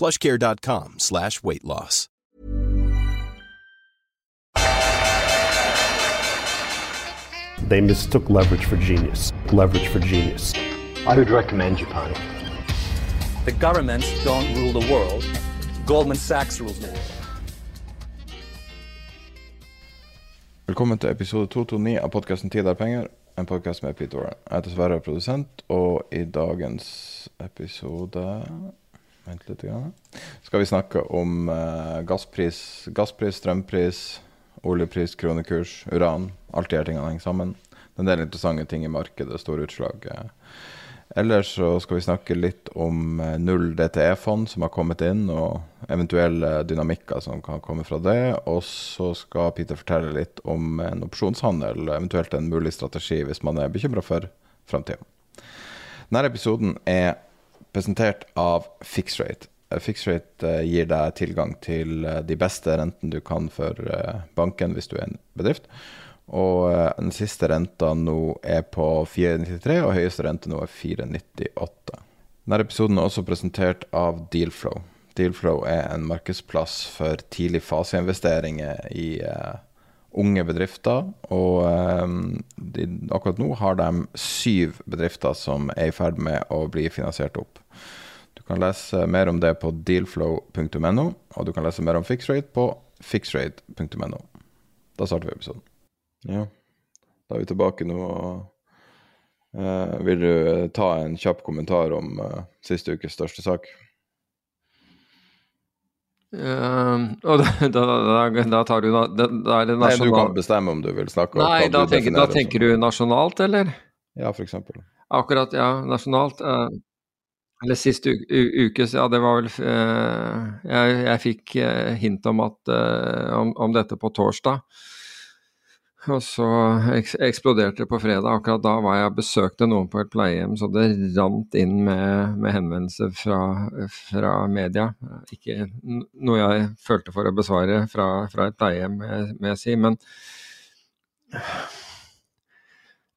plushcare.com slash weight loss. They mistook leverage for genius. Leverage for genius. I would recommend Japan. The governments don't rule the world. Goldman Sachs rules the world. Velkommen til episode 229 av podkasten 'Tid er penger', en podkast med Pete Warren. Jeg heter Sverre, produsent, og i dagens episode Vent litt. Grann. Skal vi snakke om uh, gasspris, gasspris, strømpris, oljepris, kronekurs, uran. Alt de her tingene henger sammen. Det er en del interessante ting i markedet, store utslag. eh. Ellers så skal vi snakke litt om eh, null DTE-fond som har kommet inn, og eventuelle dynamikker som kan komme fra det. Og så skal Peter fortelle litt om en opsjonshandel, eventuelt en mulig strategi hvis man er bekymra for framtida. Denne episoden er presentert av Fixrate. Eh, Fixrate eh, gir deg tilgang til eh, de beste rentene du kan for banken hvis du er en bedrift. Og den siste renta nå er på 4,93, og høyeste rente nå er 4,98. Denne episoden er også presentert av Dealflow. Dealflow er en markedsplass for tidlig faseinvesteringer i eh, unge bedrifter. Og eh, de, akkurat nå har de syv bedrifter som er i ferd med å bli finansiert opp. Du kan lese mer om det på dealflow.no, og du kan lese mer om fixrate på fixrate.no. Da starter vi episoden. Ja, da er vi tilbake nå. og uh, Vil du ta en kjapp kommentar om uh, siste ukes største sak? Ehm, og da, da, da, tar du da, da er det Nei, du kan bestemme om du vil snakke om Nei, da tenker, da tenker du nasjonalt, eller? Ja, for eksempel. Akkurat, ja, nasjonalt. Uh, eller sist u u ukes, ja, det var vel uh, jeg, jeg fikk eh, hint om, at, om, om dette på torsdag. Og så eksploderte det på fredag. Akkurat da var jeg besøkte noen på et pleiehjem, så det rant inn med, med henvendelser fra, fra media. Ikke noe jeg følte for å besvare fra, fra et pleiehjem, må jeg- si. Men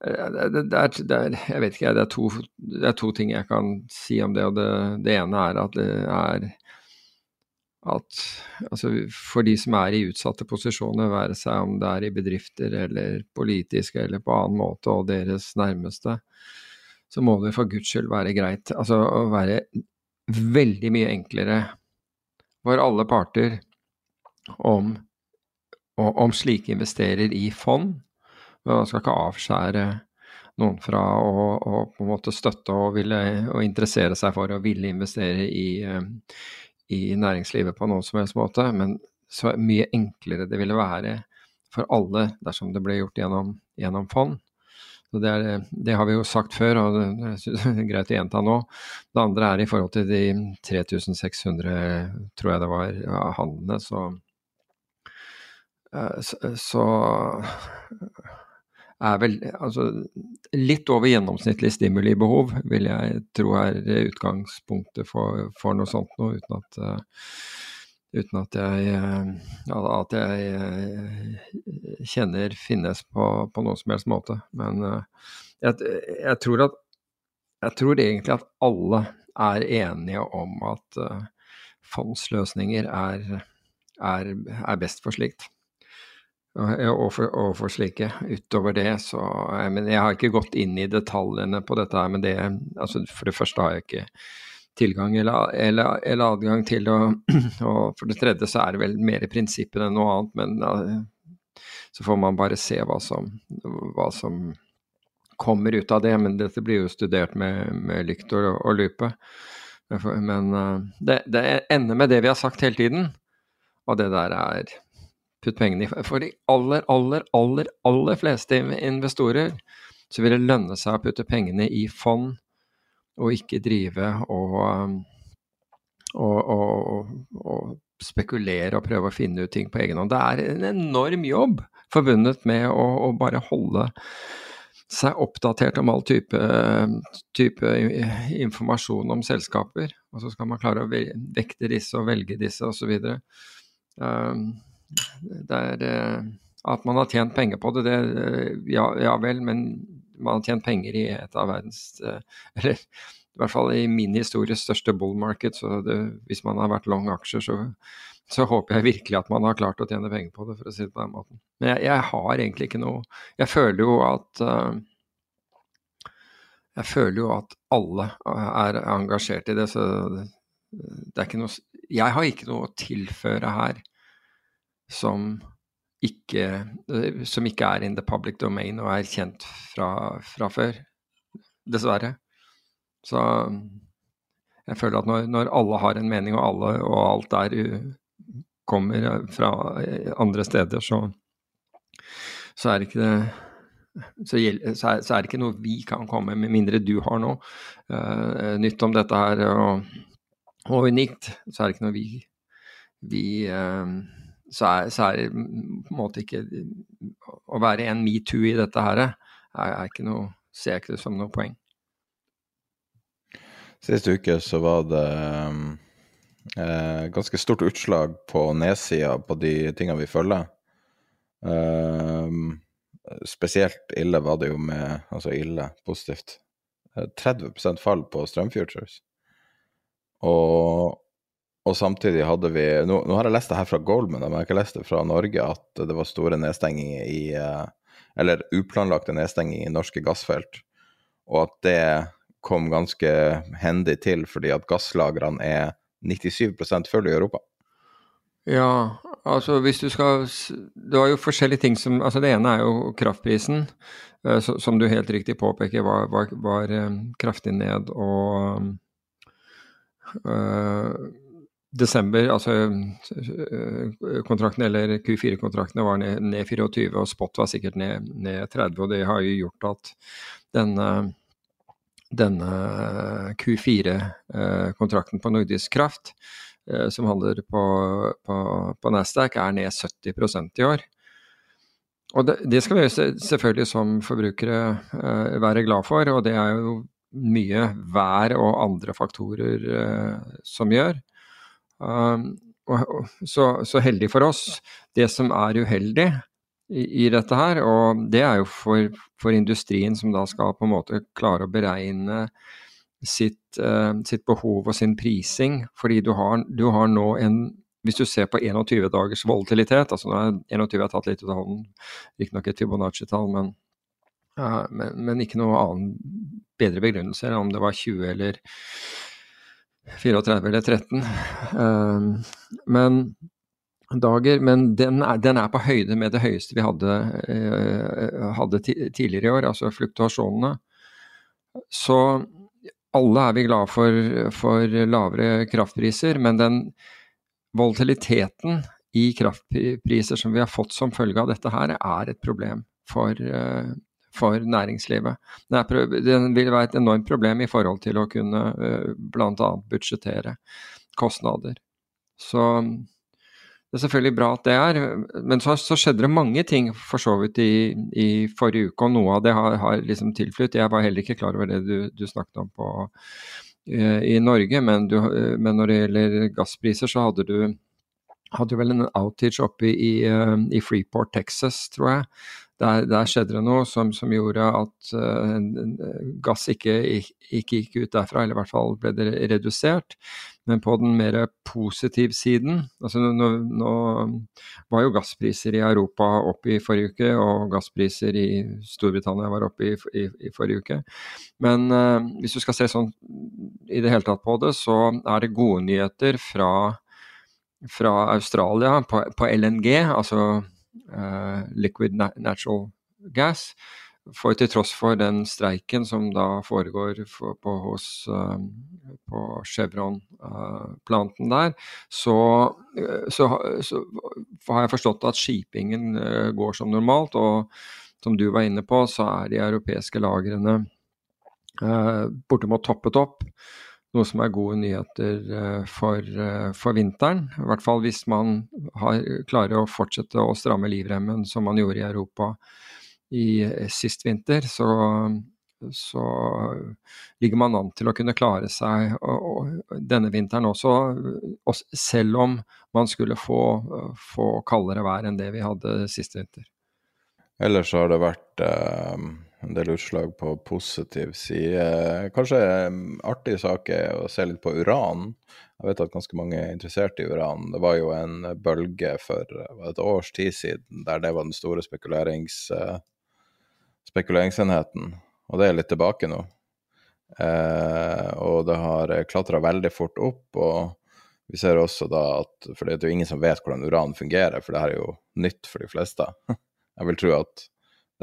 det, det, er, det Jeg vet ikke, det er, to, det er to ting jeg kan si om det. og det ene er at det er at altså for de som er i utsatte posisjoner, være seg om det er i bedrifter eller politiske eller på annen måte, og deres nærmeste, så må det for guds skyld være greit. Altså å være veldig mye enklere for alle parter om, om slike investerer i fond. Men man skal ikke avskjære noen fra å, å på en måte støtte og, ville, og interessere seg for å ville investere i, eh, i næringslivet på noen som helst måte, men så mye enklere det ville være for alle dersom det ble gjort gjennom, gjennom fond. Det, er, det har vi jo sagt før, og det, er greit å gjenta nå. Det andre er i forhold til de 3600, tror jeg det var, ja, handlene, så, eh, så, så er vel altså, litt over gjennomsnittlig stimulibehov, vil jeg tro er utgangspunktet for, for noe sånt noe, uten at, uh, uten at jeg, uh, at jeg uh, kjenner finnes på, på noen som helst måte. Men jeg, jeg, tror at jeg tror egentlig at alle er enige om at fondsløsninger er, er, er best for slikt og for, og slike. Utover det så Men jeg har ikke gått inn i detaljene på dette her, men det altså For det første har jeg ikke tilgang eller, eller, eller adgang til å Og for det tredje så er det vel mer i prinsippet enn noe annet, men ja, så får man bare se hva som, hva som kommer ut av det. Men dette blir jo studert med, med lykt og, og lupe. Men uh, det, det ender med det vi har sagt hele tiden, og det der er putt pengene i For de aller, aller, aller, aller fleste investorer så vil det lønne seg å putte pengene i fond, og ikke drive og, um, og, og, og, spekulere og prøve å finne ut ting på egen hånd. Det er en enorm jobb forbundet med å, å bare holde seg oppdatert om all type, type, informasjon om selskaper. Og så skal man klare å vekte disse og velge disse osv. Um, er eh, At man har tjent penger på det, det ja, ja vel, men man har tjent penger i et av verdens eh, Eller i hvert fall i min histories største bull market, så det, hvis man har vært long aksjer, så, så, håper jeg virkelig at man har klart å tjene penger på det, for å si det på den måten. Men jeg, jeg har egentlig ikke noe Jeg føler jo at Jeg føler jo at alle er engasjert i det, så det er ikke noe Jeg har ikke noe å tilføre her som ikke, eh, som ikke er in the public domain og er kjent fra, fra før. Dessverre. Så jeg føler at når, når, alle har en mening, og alle og alt der kommer fra andre steder, så, så er det ikke det så, er, så, er, det ikke noe vi kan komme med, mindre du har noe uh, nytt om dette her og, og, unikt. Så er det ikke noe vi, vi uh, så er, så er, på en måte ikke Å være en metoo i dette her, er, er ikke noe, ser jeg ikke det som noe poeng. Sist uke så var det eh, ganske stort utslag på nedsida på de tingene vi følger. Eh, spesielt ille var det jo med Altså ille, positivt. 30 eh, fall på strømfutures. Og og samtidig hadde vi nå, nå, har jeg lest det her fra Goldman, men jeg har ikke lest det fra Norge, at det var store nedstenginger i eh, Eller uplanlagte nedstenginger i norske gassfelt. Og at det kom ganske hendig til fordi at gasslagrene er 97% fulle i Europa. Ja, altså hvis du skal Det var jo forskjellige ting som Altså det ene er jo kraftprisen, eh, som du helt riktig påpeker var, var, var eh, kraftig ned og øh, desember, altså eh, kontraktene eller Q4-kontraktene var ned, ned, 24, og spot var sikkert ned, ned, 30. Og det har jo gjort at denne, denne Q4-kontrakten på Nordisk Kraft, eh, som handler på, på, på Nasdaq, er ned 70% i år. Og det, det, skal vi selvfølgelig som forbrukere være glad for, og det er jo mye vær og andre faktorer som gjør. Um, så, så, heldig for oss. Det som er uheldig i, i dette her, og det er jo for, for, industrien som da skal på en måte klare å beregne sitt, uh, sitt behov og sin prising, fordi du har, du har nå en hvis du ser på 21 dagers volatilitet, altså nå er 21 tatt litt ut av hånden, riktignok et Fibonacci-tall, men, uh, men, men, ikke noe annen bedre begrunnelse enn om det var 20 eller 34 eller 13. Ehm, men dager, men den er, den er, på høyde med det høyeste vi hadde, eh, hadde tidligere i år, altså fluktuasjonene. Så alle er vi glad for, for lavere kraftpriser, men den volatiliteten i kraftpriser som vi har fått som følge av dette her, er et problem for, eh, for næringslivet. Det vil være et enormt problem i forhold til å kunne uh, bl.a. budsjettere kostnader. Så det er selvfølgelig bra at det er, men så, så skjedde det mange ting for så vidt i, i, forrige uke, og noe av det har, har liksom tilflytt. Jeg var heller ikke klar over det du, du snakket om på, uh, i Norge, men, du, uh, men, når det gjelder gasspriser, så hadde du hadde vel en outage oppe i, i, i Freeport, Texas, tror jeg, der, der, skjedde det noe som, som gjorde at uh, gass ikke, ikke, gikk ut derfra, eller i hvert fall ble det redusert. Men på den mer positive siden altså nå, nå var jo gasspriser i Europa oppe i forrige uke, og gasspriser i Storbritannia var oppe i, i, i forrige uke. Men uh, hvis du skal se sånn i det hele tatt på det, så er det gode nyheter fra, fra Australia på, på LNG, altså liquid natural gas. For til tross for den streiken som da foregår for, på, hos, uh, på Chevron-planten der, så, så, så, har jeg forstått at skipingen går som normalt. Og som du var inne på, så er de europeiske lagrene bortimot toppet opp. Noe som er gode nyheter eh, for, eh, for vinteren. I hvert fall hvis man har, klarer å fortsette å stramme livremmen som man gjorde i Europa i eh, sist vinter. Så, så ligger man an til å kunne klare seg og, og denne vinteren også, selv om man skulle få, få kaldere vær enn det vi hadde sist vinter. Ellers har det vært eh en del utslag på positiv side. Kanskje artig sak er å se litt på uran. Jeg vet at ganske mange er interessert i uran. Det var jo en bølge for et års tid siden der det var den store spekulerings, uh, spekuleringsenheten. Og det er litt tilbake nå. Uh, og det har klatra veldig fort opp. og vi ser også da at For det er jo ingen som vet hvordan uran fungerer, for det her er jo nytt for de fleste. Jeg vil tro at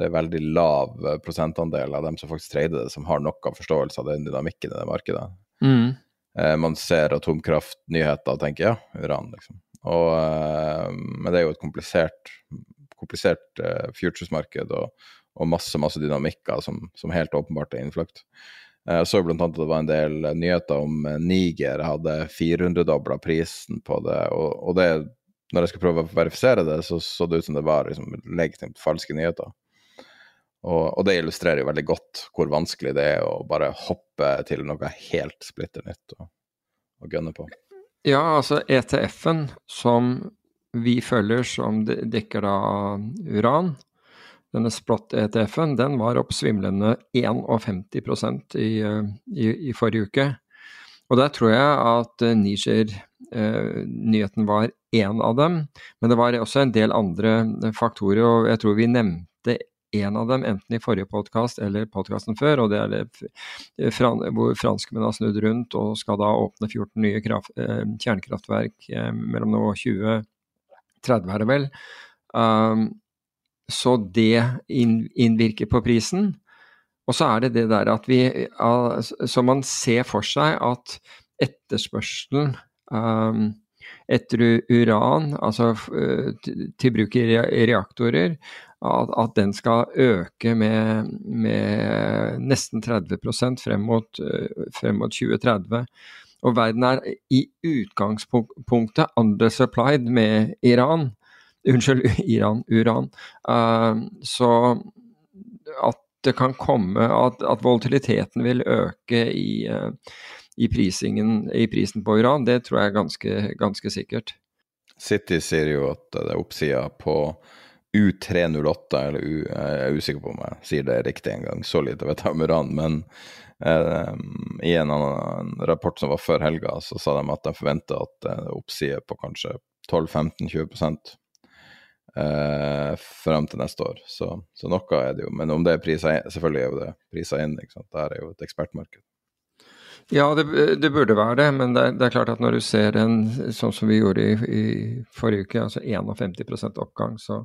det er veldig lav eh, prosentandel av dem som faktisk trader det, som har noe forståelse av den dynamikken i det markedet. Mm. Eh, man ser atomkraftnyheter og tenker ja, uran, liksom. Og, eh, men det er jo et komplisert, komplisert eh, futures-marked og, og, masse masse dynamikker som, som helt åpenbart er innfløkt. Jeg så annet at det var en del nyheter om Niger hadde 400-dobla prisen på det. Og, og, det, når jeg skulle prøve å verifisere det, så så det ut som det var liksom, legitimt falske nyheter. Og, og, det illustrerer jo veldig godt hvor vanskelig det er å bare hoppe til noe helt splitter nytt og, og gunne på. Ja, altså ETF-en som vi følger som dekker da uran, denne Splott-ETF-en, den var oppsvimlende 51 i, i, i forrige uke. Og der tror jeg at Niger-nyheten eh, var én av dem, men det var også en del andre faktorer, og jeg tror vi nevnte en av dem, enten i forrige podkast eller podkasten før, og det er det hvor franskmenn har snudd rundt og skal da åpne 14 nye kraft, eh, kjernekraftverk eh, mellom nå 2030, er det vel. Um, så det innvirker på prisen. Og så er det det der at vi Så man ser for seg at etterspørselen um, etter uran, altså til bruk i reaktorer, at, at den skal øke med, med nesten 30 frem mot, frem mot 2030. Og verden er i utgangspunktet undersupplied med Iran. Unnskyld, Iran, uran. Uh, så at det kan komme at, at volatiliteten vil øke i, uh, i, prisingen, i, prisen på uran, det tror jeg er ganske, ganske sikkert. City sier jo at det er oppsida på U308, eller U, jeg er usikker på om jeg sier det riktig en gang, så lite vet jeg om uran, men eh, i en, annen, rapport som var før helga, så sa de at de forventer at det er oppsider på kanskje 12-15-20 eh, frem til neste år. Så, så, noe er det jo. Men om det er priser inn, selvfølgelig er det priser inn, ikke sant. Dette er jo et ekspertmarked. Ja, det, det, burde være det, men det, det, er klart at når du ser en sånn som vi gjorde i, i forrige uke, altså 51% oppgang, så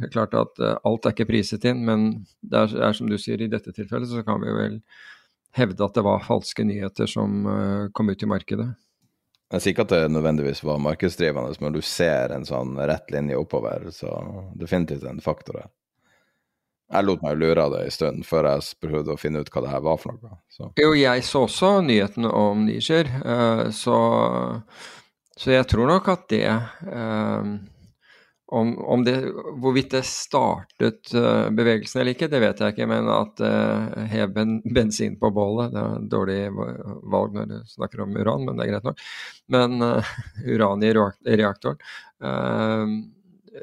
det er klart at uh, alt er ikke priset inn. Men det er, er, som du sier, i dette tilfellet så kan vi vel hevde at det var falske nyheter som uh, kom ut i markedet. Jeg sier ikke at det nødvendigvis var markedsdrivende, men du ser en sånn rett linje oppover, så definitivt en faktor her. Jeg lot meg lure av det en stund før jeg prøvde å finne ut hva det her var for noe. Så. Jo, jeg så også nyhetene om Niger, uh, så, så, jeg tror nok at det uh, om, om det, Hvorvidt det startet uh, bevegelsen eller ikke, det vet jeg ikke, men at uh, hev bensin på bålet Det er en dårlig valg når du snakker om uran, men det er greit nok. Men uh, uran i reaktoren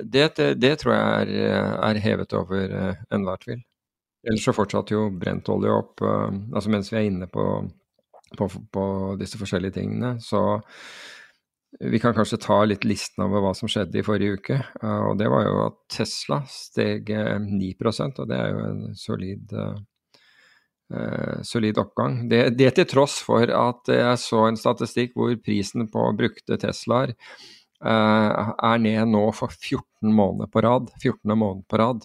det, det, det, tror jeg er, er hevet over uh, enhver tvil. Ellers så fortsatte jo brentolje opp uh, altså Mens vi er inne på, på, på, disse forskjellige tingene, så vi kan kanskje ta litt listen over hva som skjedde i forrige uke. Uh, og det var jo at Tesla steg 9% og det er jo en solid solid oppgang. Det, det, til tross for at jeg så en statistikk hvor prisen på brukte Teslaer er ned nå for 14 måneder på rad. 14. måned på rad.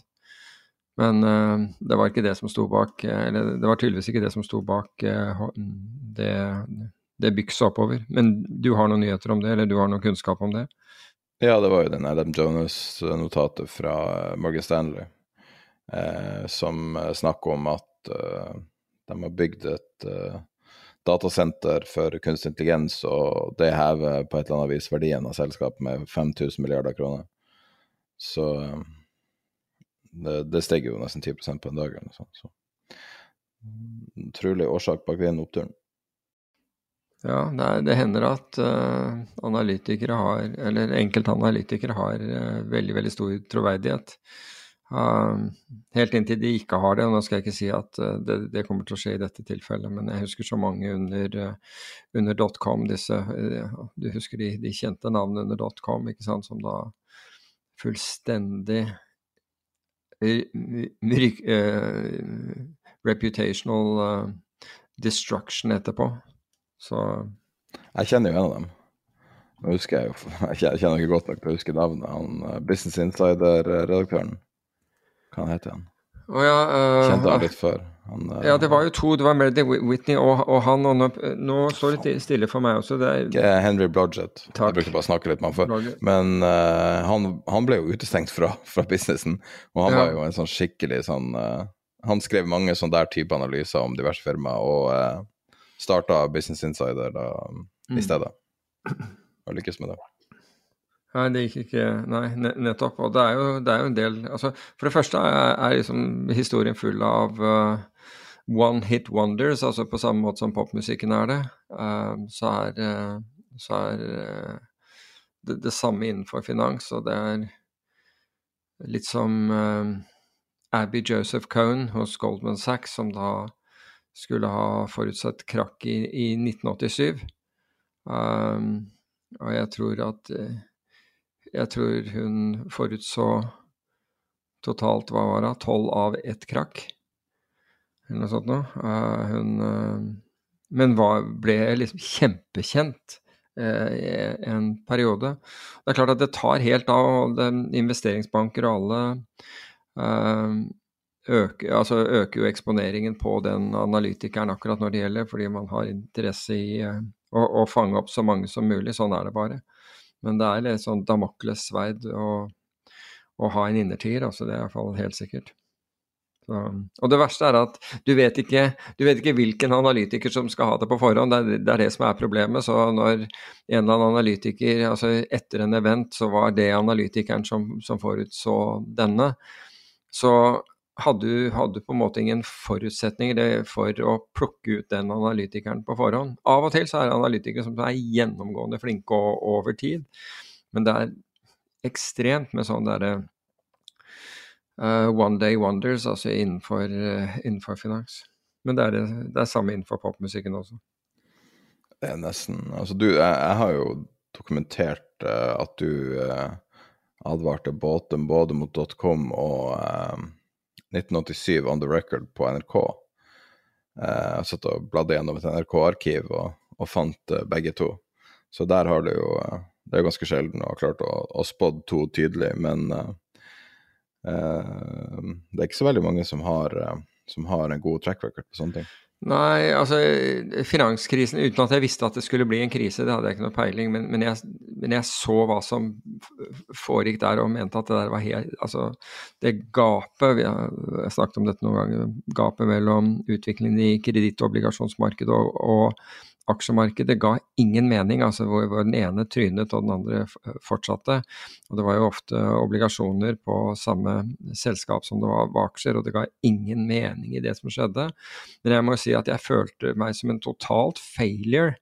Men uh, det var ikke det som sto bak Eller det var tydeligvis ikke det som sto bak det, det bykset oppover. Men du har noen nyheter om det, eller du har noen kunnskap om det? Ja, det var jo den Adam Jonas-notatet fra Morgan Stanley som snakker om at de har bygd et uh, datasenter for kunstig intelligens, og det hever på et eller annet vis verdien av selskapet med 5000 milliarder kroner. Så um, det, det steg jo nesten 10 på en dag eller sånt. Så trolig årsak bak den oppturen. Ja, det, det hender at uh, analytikere har, eller enkelte analytikere har uh, veldig, veldig stor troverdighet. Uh, helt inntil de ikke har det. og Nå skal jeg ikke si at uh, det, det, kommer til å skje i dette tilfellet, men jeg husker så mange under, uh, under .com, disse Du husker de, de, kjente navnene under .com, ikke sant, som da fullstendig reputational destruction etterpå. Så Jeg kjenner jo en av dem. Nå husker jeg jo Jeg kjenner ikke godt nok til å huske navnet. Han Business Insider-redaktøren. Hva heter han? Oh, ja, uh, Kjente han litt før. Han, uh, ja, det var jo to. Det var Meredith Whitney og, og, han. Og nå, nå står det stille for meg også. Det er Henry Blodgett. Takk. Jeg brukte bare å snakke litt med han før. Men uh, han, han, ble jo utestengt fra, fra businessen. Og han ja. var jo en sånn skikkelig sånn Han skrev mange sånne der type analyser om diverse firmaer, og uh, starta Business Insider da, mm. i stedet. Og lykkes med det. Nei, det gikk ikke Nei, nettopp. Og det er jo, det er jo en del altså, For det første er, er liksom historien full av uh, one hit wonders, altså på samme måte som popmusikken er det. Uh, så er, uh, så er det, det, samme innenfor finans, og det er litt som Abby Joseph Cohn hos Goldman Sachs, som da skulle ha forutsett krakk i, i 1987. Um, og jeg tror at jeg tror hun forutså totalt, hva var det, tolv av ett krakk, eller noe sånt noe. Uh, hun uh, Men var, ble liksom kjempekjent i en periode. Det er klart at det tar helt av, og investeringsbanker og alle øker, altså øker jo eksponeringen på den analytikeren akkurat når det gjelder, fordi man har interesse i å, å fange opp så mange som mulig. Sånn er det bare. Men det er litt sånn Damokles sverd å, å, ha en innertier, altså det er i hvert fall helt sikkert. Så, og det verste er at du vet, ikke, du vet ikke hvilken analytiker som skal ha det på forhånd, det er, det er det som er problemet. Så når en eller annen analytiker, altså etter en event, så var det analytikeren som, som forutså denne, så hadde du, på en måte ingen forutsetninger for å plukke ut den analytikeren på forhånd. Av og til så er det analytikere som er gjennomgående flinke og over tid, men det er ekstremt med sånn derre uh, one day wonders, altså innenfor, uh, innenfor finans. Men det er, det, det er samme innenfor popmusikken også. Det er nesten Altså, du, jeg, jeg har jo dokumentert uh, at du advarte båten både mot .com og 1987 On The Record på NRK. Eh, jeg satt og bladde gjennom et NRK-arkiv og, og, fant uh, begge to. Så der har du jo uh, Det er ganske sjelden å ha klart å, å spådd to tydelig, men uh, det er ikke så veldig mange som har, som har en god track record på sånne ting. Nei, altså finanskrisen Uten at jeg visste at det skulle bli en krise, det hadde jeg ikke noe peiling, men, men, jeg, men jeg, så hva som foregikk der og mente at det der var helt Altså, det gapet Vi har snakket om dette noen ganger. Gapet mellom utviklingen i kredittobligasjonsmarkedet og, og aksjemarkedet ga ingen mening, altså hvor, den ene trynet og den andre fortsatte. Og Det var jo ofte obligasjoner på samme selskap som det var aksjer, og det ga ingen mening i det som skjedde. Men jeg må si at jeg følte meg som en totalt failure.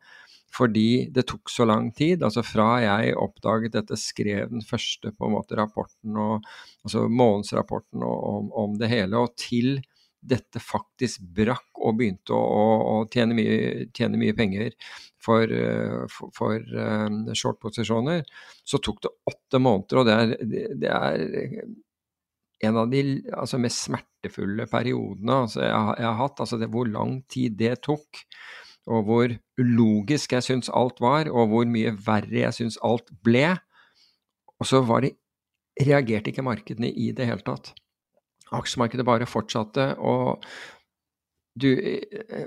fordi det tok så lang tid. Altså fra jeg oppdaget dette, skrev den første på en måte rapporten, og, altså månedsrapporten om, om det hele, og til dette faktisk brakk og begynte å, å, å tjene, mye, tjene, mye, penger for, eh, for, for um, short-posisjoner, så tok det åtte måneder. Og det er, det er en av de altså, mest smertefulle periodene altså, jeg, jeg, har hatt. Altså det, hvor lang tid det tok, og hvor ulogisk jeg syns alt var, og hvor mye verre jeg syns alt ble. Og så var det, reagerte ikke markedene i det hele tatt. Aksjemarkedet bare fortsatte, og, du,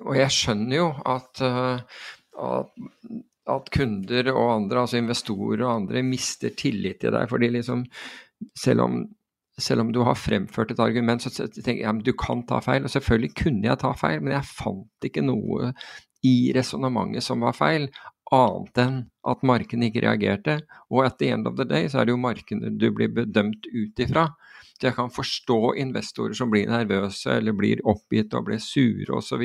og jeg skjønner jo at, at, at kunder og andre, altså investorer og andre, mister tillit til deg. fordi liksom, selv om selv om du har fremført et argument, så tenker jeg at du kan ta feil. Og selvfølgelig kunne jeg ta feil, men jeg fant ikke noe i resonnementet som var feil, annet enn at markedet ikke reagerte. Og at the end of the day så er det jo markedet du blir bedømt ut ifra. Så jeg kan forstå investorer som blir nervøse eller blir oppgitt og blir sure osv.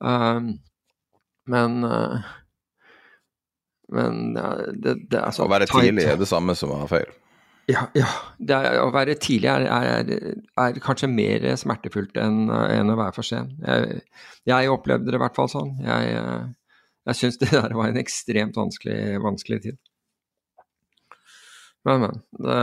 Um, men uh, men det, det er så Å være tidlig er det samme som å ha feil? Ja, ja. Er, å være tidlig er, er, er, kanskje mer smertefullt enn, enn å være for sen. Jeg, jeg, opplevde det i hvert fall sånn. Jeg, jeg syns det der var en ekstremt vanskelig, vanskelig tid. Men, men. Det,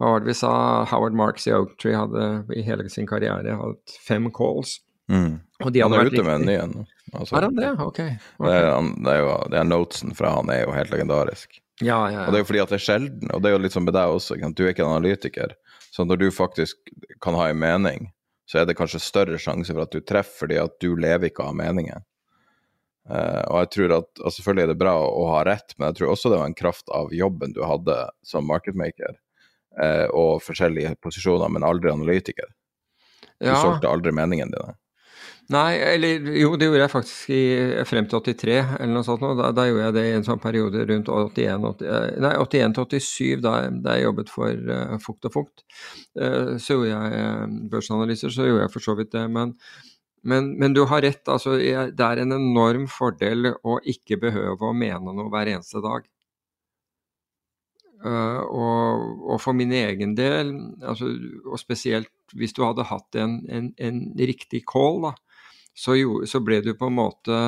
hva var det vi sa? Howard Marks i Oaktree hadde i hele sin karriere hatt fem calls. Mm. Og de hadde han er ute med en ny en. Altså, er han det? Ok. okay. Det, er, det, er jo, det er notesen fra han er jo helt legendarisk. Ja, ja, ja. Og det er jo fordi at det er sjelden, og det er jo litt sånn med deg også, du er ikke en analytiker. Så når du faktisk kan ha en mening, så er det kanskje større sjanse for at du treffer fordi at du lever ikke av meningen. Uh, og jeg tror at og Selvfølgelig er det bra å, å, ha rett, men jeg tror også det var en kraft av jobben du hadde som marketmaker, uh, og forskjellige posisjoner, men aldri analytiker. Du ja. solgte aldri meningene dine. Nei, eller jo, det gjorde jeg faktisk i, frem til 83 eller noe sånt. Da, da, gjorde jeg det i en sånn periode rundt 81, 80, eh, nei, 81 til 87, da, da, jeg jobbet for uh, Fukt og Fukt. Uh, så gjorde jeg uh, børsanalyser, så gjorde jeg for så vidt det. Men, men, men du har rett, altså, jeg, det er en enorm fordel å ikke behøve å mene noe hver eneste dag. Uh, og, og, for min egen del, altså, og spesielt hvis du hadde hatt en, en, en riktig call, da, så, jo, så ble du på en måte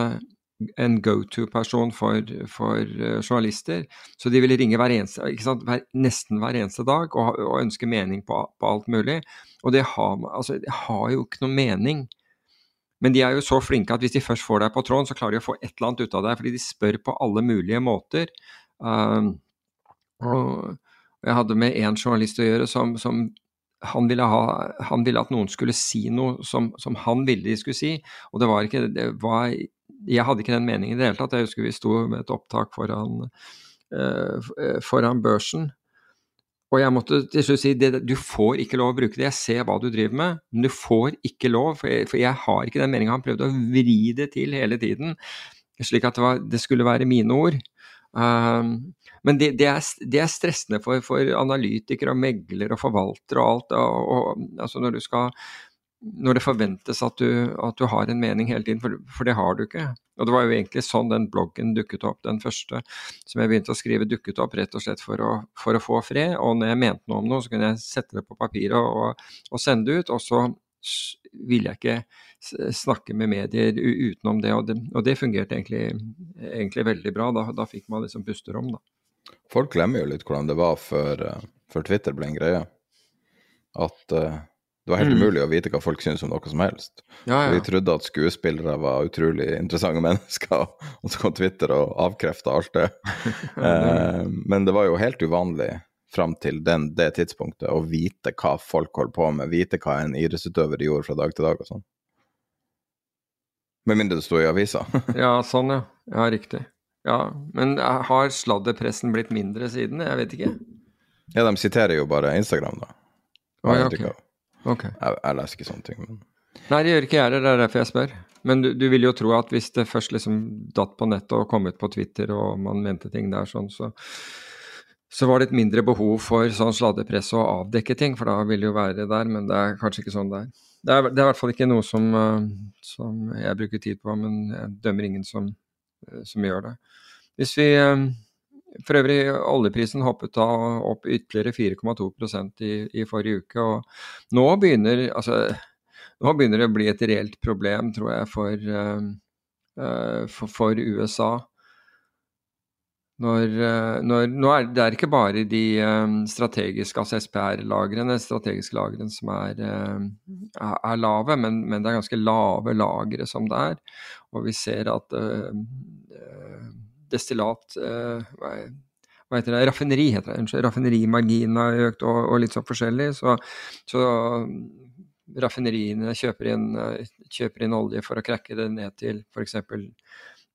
en go-to-person for, for uh, journalister. Så de ville ringe hver eneste, hver, nesten hver eneste dag og, og ønske mening på, på, alt mulig. Og det har, altså, det har, jo ikke noe mening. Men de er jo så flinke at hvis de først får deg på tråden, så klarer de å få et eller annet ut av deg, fordi de spør på alle mulige måter. Um, og jeg hadde med én journalist å gjøre som, som han ville, ha, han ville, at noen skulle si noe som, som, han ville de skulle si. Og det var ikke det var, Jeg hadde ikke den meningen i det hele tatt. Jeg husker vi sto med et opptak foran, uh, foran børsen. Og jeg måtte til slutt si det, du får ikke lov å bruke det. Jeg ser hva du driver med, men du får ikke lov. For jeg, for jeg har ikke den meninga. Han prøvde å vri det til hele tiden, slik at det, var, det skulle være mine ord. Um, men det, det, er, det, er, stressende for, for analytikere og meglere og forvaltere og alt. Og, og, altså når, skal, når det forventes at du, at du, har en mening hele tiden, for, for, det har du ikke. Og Det var jo egentlig sånn den bloggen dukket opp, den første som jeg begynte å skrive, dukket opp rett og slett for å, for å få fred. Og når jeg mente noe om noe, så kunne jeg sette det på papiret og, og sende det ut. Og så ville jeg ikke snakke med medier utenom det, og det, og det fungerte egentlig, egentlig, veldig bra. Da, da fikk man liksom pusterom, da. Folk glemmer jo litt hvordan det var før, eh, før Twitter ble en greie. At uh, det var helt mm. umulig å vite hva folk syntes om noe som helst. Ja, ja. Vi trodde at skuespillere var utrolig interessante mennesker, og så kom Twitter og avkrefta alt det. uh, men det var jo helt uvanlig fram til den, det tidspunktet å vite hva folk holdt på med, vite hva en idrettsutøver gjorde fra dag til dag og sånn. Med mindre det sto i avisa. ja, sånn ja. Ja, riktig. Ja, Men har sladderpressen blitt mindre siden? Jeg vet ikke. Ja, de siterer jo bare Instagram, da. Oh, ja, okay. Okay. Jeg, jeg, leser ikke sånne ting. Men... Nei, det gjør ikke jeg det er derfor jeg spør. Men du, du, vil jo tro at hvis det først liksom datt på nettet og kom ut på Twitter, og man mente ting der sånn, så, så var det et mindre behov for sånn sladrepress og avdekke ting, for da vil det jo være der, men det er kanskje ikke sånn det er. Det er, det er i hvert fall ikke noe som, uh, som jeg bruker tid på, men jeg dømmer ingen som eh, som gjør det. Hvis vi eh, For øvrig, oljeprisen hoppet da opp ytterligere 4,2 i, i forrige uke. Og nå begynner, altså, nå begynner det å bli et reelt problem, tror jeg, for, uh, for, for USA. Når, når, nå er det er ikke bare de um, strategiske, altså SPR-lagrene, strategiske lagrene som er, uh, er lave, men, men, det er ganske lave lagre som det er. Og vi ser at uh, destillat uh, hva, hva heter det, raffineri heter det, unnskyld, raffinerimarginen har økt og, og, litt sånn forskjellig. Så, så raffineriene kjøper inn, kjøper inn, olje for å krekke det ned til f.eks.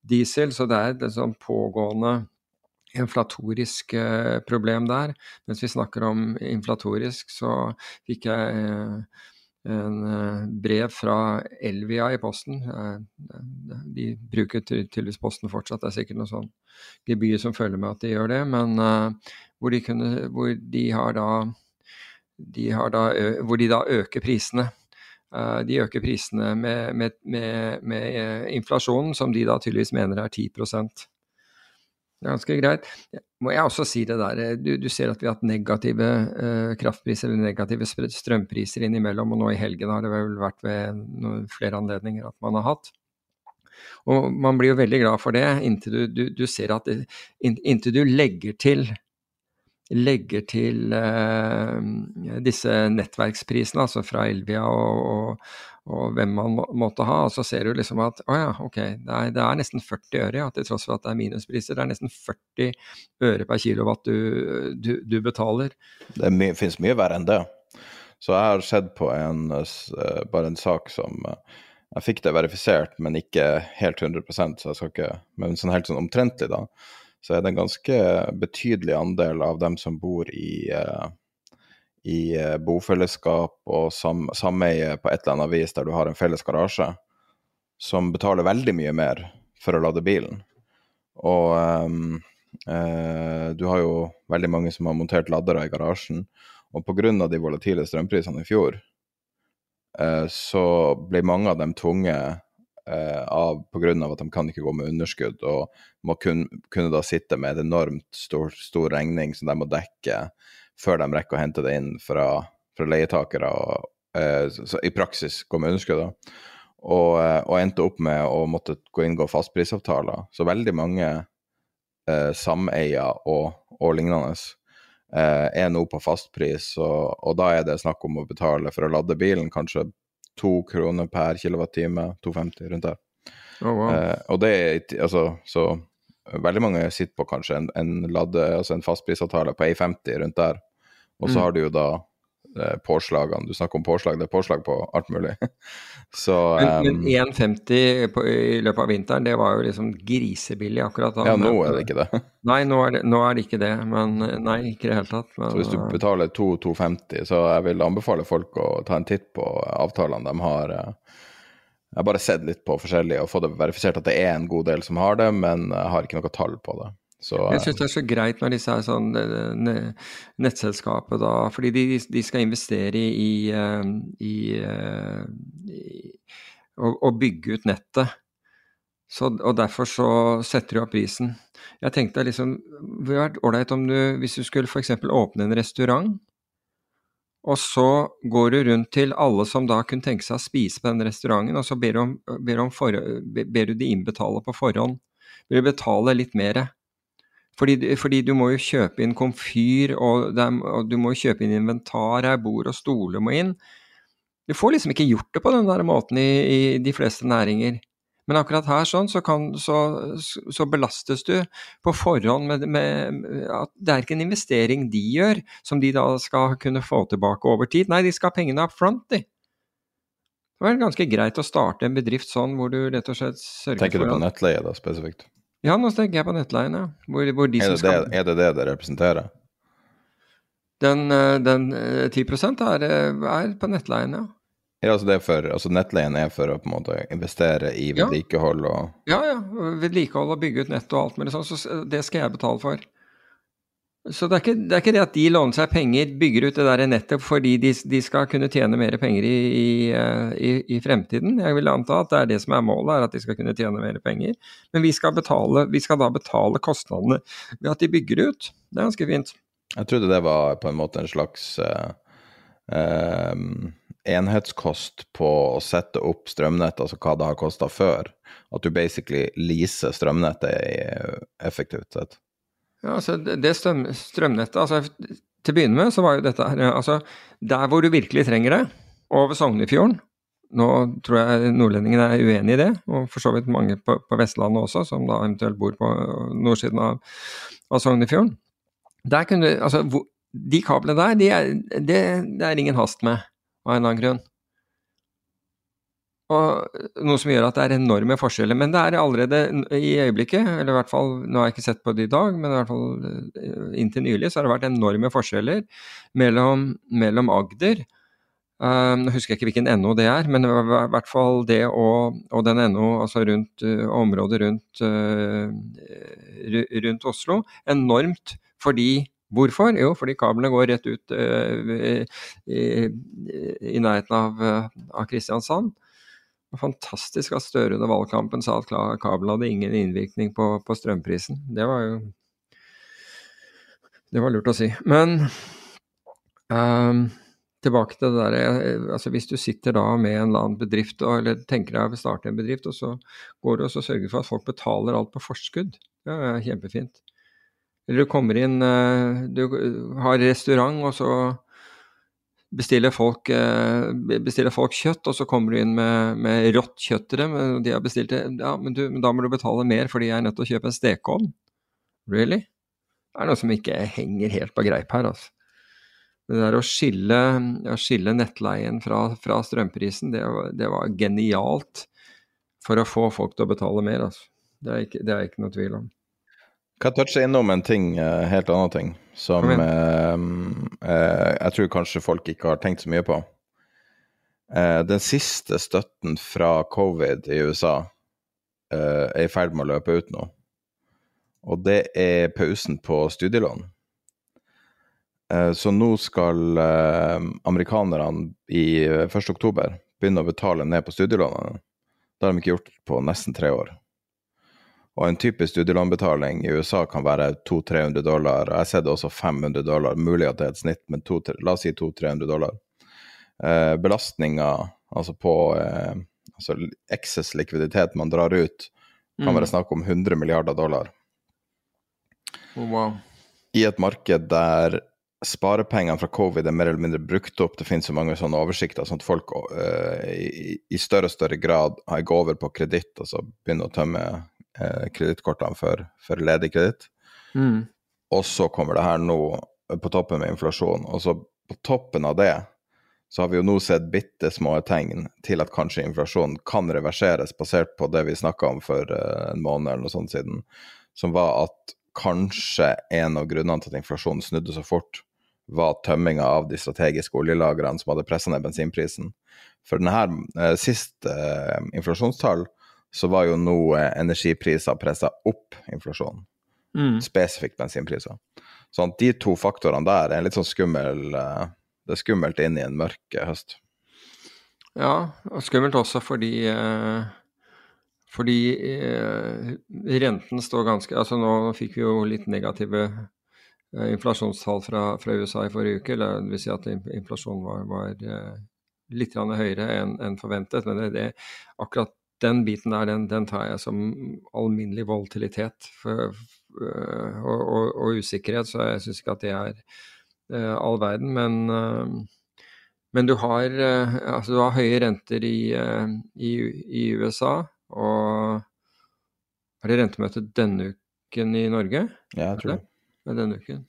diesel. Så det er et sånn pågående inflatorisk problem der. Mens vi snakker om inflatorisk, så fikk jeg en eh, brev fra Elvia i posten. Eh, de bruker tydeligvis posten fortsatt, det er sikkert noe sånn gebyr som følger med at de gjør det. Men hvor, de kunne, hvor, de har da, de har da hvor de da øker prisene. De øker prisene med, med, med, med, inflasjonen, som de da tydeligvis mener er 10 ganske greit. Må jeg også si det der, eh, du, du ser at vi har hatt negative uh, kraftpriser eller negative strømpriser innimellom, og nå i helgen har det vel vært ved noen, flere anledninger at man har hatt. Og man blir jo veldig glad for det inntil du, du, du ser at inntil du legger til legger til uh, disse nettverksprisene, altså fra Elvia og, og, og hvem man må, måtte ha. Og så ser du liksom at å ja, ok, det er, det er nesten 40 øre, ja, til tross for at det er minuspriser. Det er nesten 40 øre per kilowatt du, du, du betaler. Det my finnes mye verre enn det. Så jeg har sett på en, uh, bare en sak som uh, Jeg fikk det verifisert, men ikke helt 100% så jeg skal ikke Men sånn helt sånn omtrentlig, da så er det en ganske betydelig andel av dem som bor i, uh, i uh, bofellesskap og sam sameie på et eller annet vis der du har en felles garasje, som betaler veldig mye mer for å lade bilen. Og um, uh, du har jo veldig mange som har montert ladere i garasjen, og pga. de volatile strømprisene i fjor, så ble mange av dem tvunget uh, av pga. at de kan ikke gå med underskudd, og må kun, kunne da sitte med en enormt stor, stor, regning som de må dekke før de rekker å hente det inn fra, fra leietakere, og eh, så, i praksis gå med underskudd. da. Og, eh, og, endte opp med å måtte gå inngå fastprisavtaler. Så veldig mange eh, sameier og, og lignende eh, er nå på fastpris, og, og da er det snakk om å betale for å lade bilen kanskje to kroner per kilowattime, 2,50 rundt der. Oh, wow. eh, og det er altså så veldig mange sitter på kanskje en, en, altså en fastprisavtale på 1,50 rundt der, og så mm. har du jo da Eh, påslagene. Du snakker om påslag, det er påslag på alt mulig. Så, men, men 1,50 i løpet av vinteren, det var jo liksom grisebillig akkurat da. Ja, nå er det ikke det. Nei, nå er det, nå er det ikke det. Men nei, ikke i det hele tatt. Men, så hvis du eh, betaler 2,250, så jeg vil anbefale folk å ta en titt på avtalene de har. Eh, jeg har bare sett litt på forskjellige og fått det verifisert at det er en god del som har det, men jeg har ikke noe tall på det. Så, jeg syns det er så greit når disse er sånn nettselskapet da, fordi de, de skal investere i, i, eh, i, i å, å, bygge ut nettet. Så, og derfor så setter de opp prisen. Jeg tenkte liksom Det hadde vært ålreit om du, hvis du skulle f.eks. åpne en restaurant, og så går du rundt til alle som da kunne tenke seg å spise på den restauranten, og så ber du, om, ber, om for, ber du de innbetale på forhånd. Ber du betale litt mer. Fordi, fordi, du må jo kjøpe inn komfyr, og, er, og, du må jo kjøpe inn inventar her, bord og stoler må inn. Du får liksom ikke gjort det på den der måten i, i de fleste næringer. Men akkurat her sånn, så, kan, så, så belastes du på forhånd med, med, at det er ikke en investering de gjør, som de da skal kunne få tilbake over tid. Nei, de skal ha pengene up front, de. Det var ganske greit å starte en bedrift sånn, hvor du rett og slett sørger for Tenker du på nettleie da, spesifikt? Ja, nå tenker jeg på nettleien, ja. Hvor, hvor de er, det skal... det, er, det det det representerer? Den, eh, den 10 eh, er, eh, er på nettleien, ja. Ja, altså, det er for, altså Nettleien er for å på en måte investere i vedlikehold og Ja, ja. Vedlikehold og bygge ut nett og alt mulig sånn. Så det skal jeg betale for. Så det er, ikke, det er, ikke, det at de låner seg penger, bygger ut det der nettet fordi de, de skal kunne tjene mer penger i, i, i, fremtiden. Jeg vil anta at det er det som er målet, er at de skal kunne tjene mer penger. Men vi skal, betale, vi skal da betale kostnadene ved at de bygger ut. Det er ganske fint. Jeg trodde det var på en måte en slags uh, uh, enhetskost på å sette opp strømnettet, altså hva det har kosta før. At du basically leaser strømnettet effektivt sett. Ja, altså det strøm, strømnettet altså Til å begynne med så var jo dette her altså Der hvor du virkelig trenger det, over Sognefjorden Nå tror jeg nordlendingene er uenig i det, og for så vidt mange på, på Vestlandet også, som da eventuelt bor på nordsiden av, av Sognefjorden. Der kunne, altså, de kablene der, de er, det, det er ingen hast med, av en eller annen grunn. Og noe som gjør at det er enorme forskjeller. Men det er allerede i øyeblikket, eller i hvert fall nå har jeg ikke sett på det i dag, men i hvert fall eh, inntil nylig, så har det vært enorme forskjeller mellom, mellom Agder husker jeg ikke hvilken NO det er, men i hvert fall det og, og den NO, altså rundt uh, området rundt, uh, rundt Oslo, enormt fordi Hvorfor? Jo, fordi kablene går rett ut i, i, i, nærheten av, av Kristiansand fantastisk at Støre under valgkampen sa at kabelen hadde ingen innvirkning på, på, strømprisen. Det var jo Det var lurt å si. Men um, tilbake til det der altså Hvis du sitter da med en eller annen bedrift, eller tenker deg å starte en bedrift, og så går du og sørger for at folk betaler alt på forskudd, det er kjempefint. Eller du kommer inn, eh, du har restaurant, og så bestiller folk, eh, bestiller folk, kjøtt, og så kommer du inn med, med rått kjøtt til dem. De har bestilt det. Ja, men, du, men, da må du betale mer fordi jeg er nødt til å kjøpe en stekeovn. Really? Det er noe som ikke henger helt på greip her, altså. Det der å skille, å skille nettleien fra, fra strømprisen, det, det, var genialt for å få folk til å betale mer, altså. Det er ikke, det er ikke noe tvil om. Kan jeg touche innom en ting, uh, helt annen ting, som eh, eh, jeg tror kanskje folk ikke har tenkt så mye på. den siste støtten fra covid i USA er i ferd med å løpe ut nå. Og det er pausen på studielån. så nå skal amerikanerne i 1. oktober begynne å betale ned på studielånene. Det har de ikke gjort på nesten tre år. Og en typisk studielånbetaling i USA kan være 200-300 dollar. Jeg ser det også 500 dollar, mulig at det er et snitt, men to, la oss si 200-300 dollar. Eh, Belastninga altså på eh, altså excess likviditet man drar ut, kan mm. være snakk om 100 milliarder dollar. Oh, wow. I et marked der sparepengene fra covid er mer eller mindre brukt opp, det finnes så mange sånne oversikter, sånn at folk uh, i, i, større og større grad går over på kreditt, altså begynner å tømme eh, kredittkortene for, for ledig kreditt. Mm. Og så kommer det her nå på toppen med inflasjon. Og så på toppen av det så har vi jo nå sett bitte små tegn til at kanskje inflasjonen kan reverseres, basert på det vi snakka om for uh, en måned eller noe sånt siden, som var at kanskje en av grunnene til at inflasjonen snudde så fort, var tømminga av de strategiske oljelagrene som hadde pressa ned bensinprisen. For denne uh, siste eh, inflasjonstall så var jo nå eh, energipriser pressa opp inflasjonen. Mm. Spesifikt bensinpriser. Sånn at de to faktorene der er litt sånn skummel eh, Det er skummelt inn i en mørk høst. Ja, og skummelt også fordi fordi renten står ganske Altså nå fikk vi jo litt negative inflasjonstall fra, fra USA i forrige uke. Eller det vil si at inflasjonen var, var litt høyere enn en forventet. Men det, det, akkurat den biten der, den, den, tar jeg som alminnelig volatilitet for, for, og, og, og, usikkerhet, så jeg syns ikke at det er uh, all verden. Men, uh, men du, har, uh, altså, du har høye renter i, i, i, USA, og er det rentemøte denne uken i Norge? Ja, jeg tror det. det. Denne uken.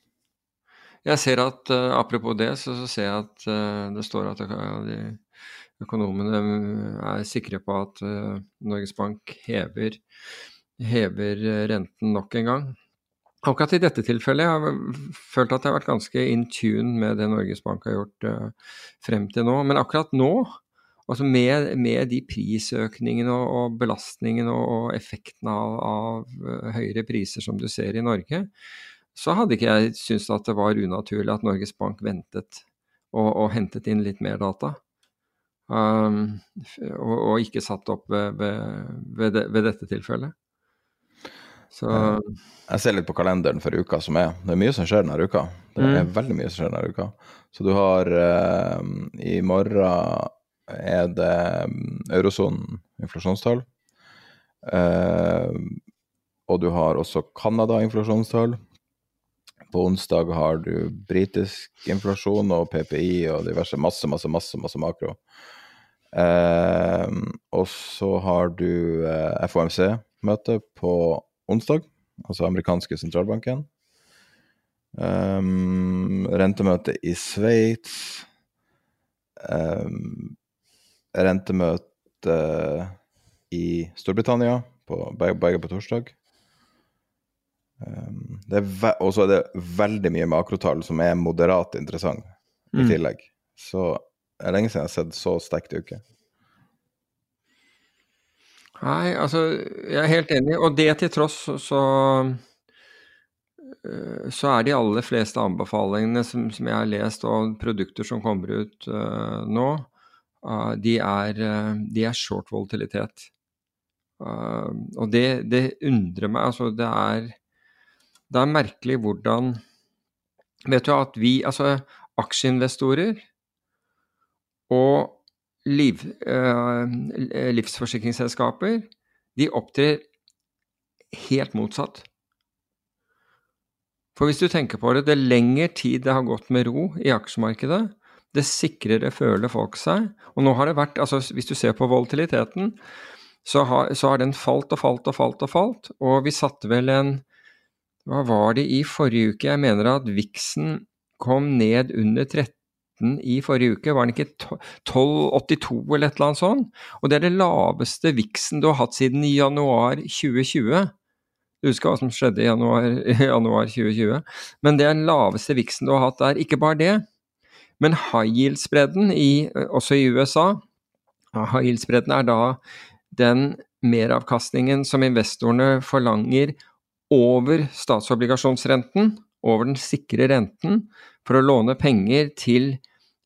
Jeg ser at, Apropos det, så, så ser jeg at det står at de økonomene er sikre på at uh, Norges Bank hever, hever, renten nok en gang. Akkurat i dette tilfellet har jeg følt at jeg har vært ganske in tune med det Norges Bank har gjort frem til nå. Men akkurat nå, altså med, med de prisøkningene og, og belastningene og, og effekten av, av høyere priser som du ser i Norge, så hadde ikke jeg syntes at det var unaturlig at Norges Bank ventet og, og hentet inn litt mer data. Um, og, og, ikke satt opp ved, ved, det, ved dette tilfellet. Så Jeg ser litt på kalenderen for uka som er. Det er mye som skjer denne uka. Det er mm. veldig mye som skjer denne uka. Så du har uh, I morgen er det mm, eurosonen inflasjonstall. Uh, og du har også Canada inflasjonstall. På onsdag har du britisk inflasjon og PPI og diverse masse, masse, masse, masse makro. Uh, og så har du uh, FOMC-møte på onsdag, altså amerikanske sentralbanken. Um, rentemøte i Sveits. Um, rentemøte i Storbritannia, på, begge på torsdag. Um, og så er det veldig mye makrotall som er moderat interessant i mm. tillegg. Så det er lenge siden jeg har sett så sterkt uke. Nei, altså jeg er helt enig. Og det til tross så, eh, så er de aller fleste anbefalingene som, som, jeg har lest, og produkter som kommer ut uh, nå, uh, de, er, uh, de, er, short volatilitet. og det, det, undrer meg. Altså, det er, det er merkelig hvordan Vet du at vi, altså aksjeinvestorer og liv, eh, livsforsikringsselskaper de opptrer helt motsatt. For hvis du tenker på det, det lengre tid det har gått med ro i aksjemarkedet, det sikrere føler folk seg. Og nå har det vært, altså hvis du ser på volatiliteten, så har, så har den falt og falt og falt og falt. Og vi satte vel en Hva var det i forrige uke? Jeg mener at viksen kom ned under 13 i forrige uke, var den ikke 12,82 eller et eller annet sånt? Og det er det laveste viksen du har hatt siden januar 2020. Du husker hva som skjedde i januar, januar 2020. Men det er den laveste viksen du har hatt der. Ikke bare det, men high yield-spredden, også i USA High yield-spredden er da den meravkastningen som investorene forlanger over statsobligasjonsrenten, over den sikre renten, for å låne penger til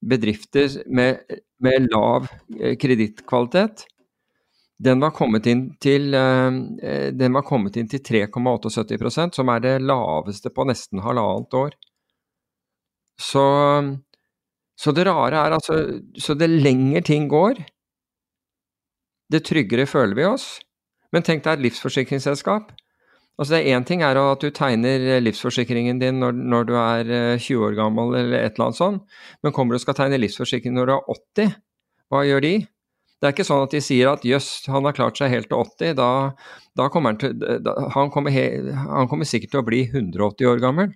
bedrifter med, med lav eh, kredittkvalitet, den var kommet inn til, eh, til 3,78% som er det laveste på nesten halvannet år. Så, så det rare er altså Så det lenger ting går, det tryggere føler vi oss. Men tenk deg et livsforsikringsselskap Altså det Én ting er at du tegner eh, livsforsikringen din når, når, du er 20 eh, år gammel eller et eller annet sånt, men kommer du og skal tegne livsforsikring når du er 80, hva gjør de? Det er ikke sånn at de sier at jøss, han har klart seg helt til 80, da, da kommer han til da, han, kommer he, han kommer sikkert til å bli 180 år gammel.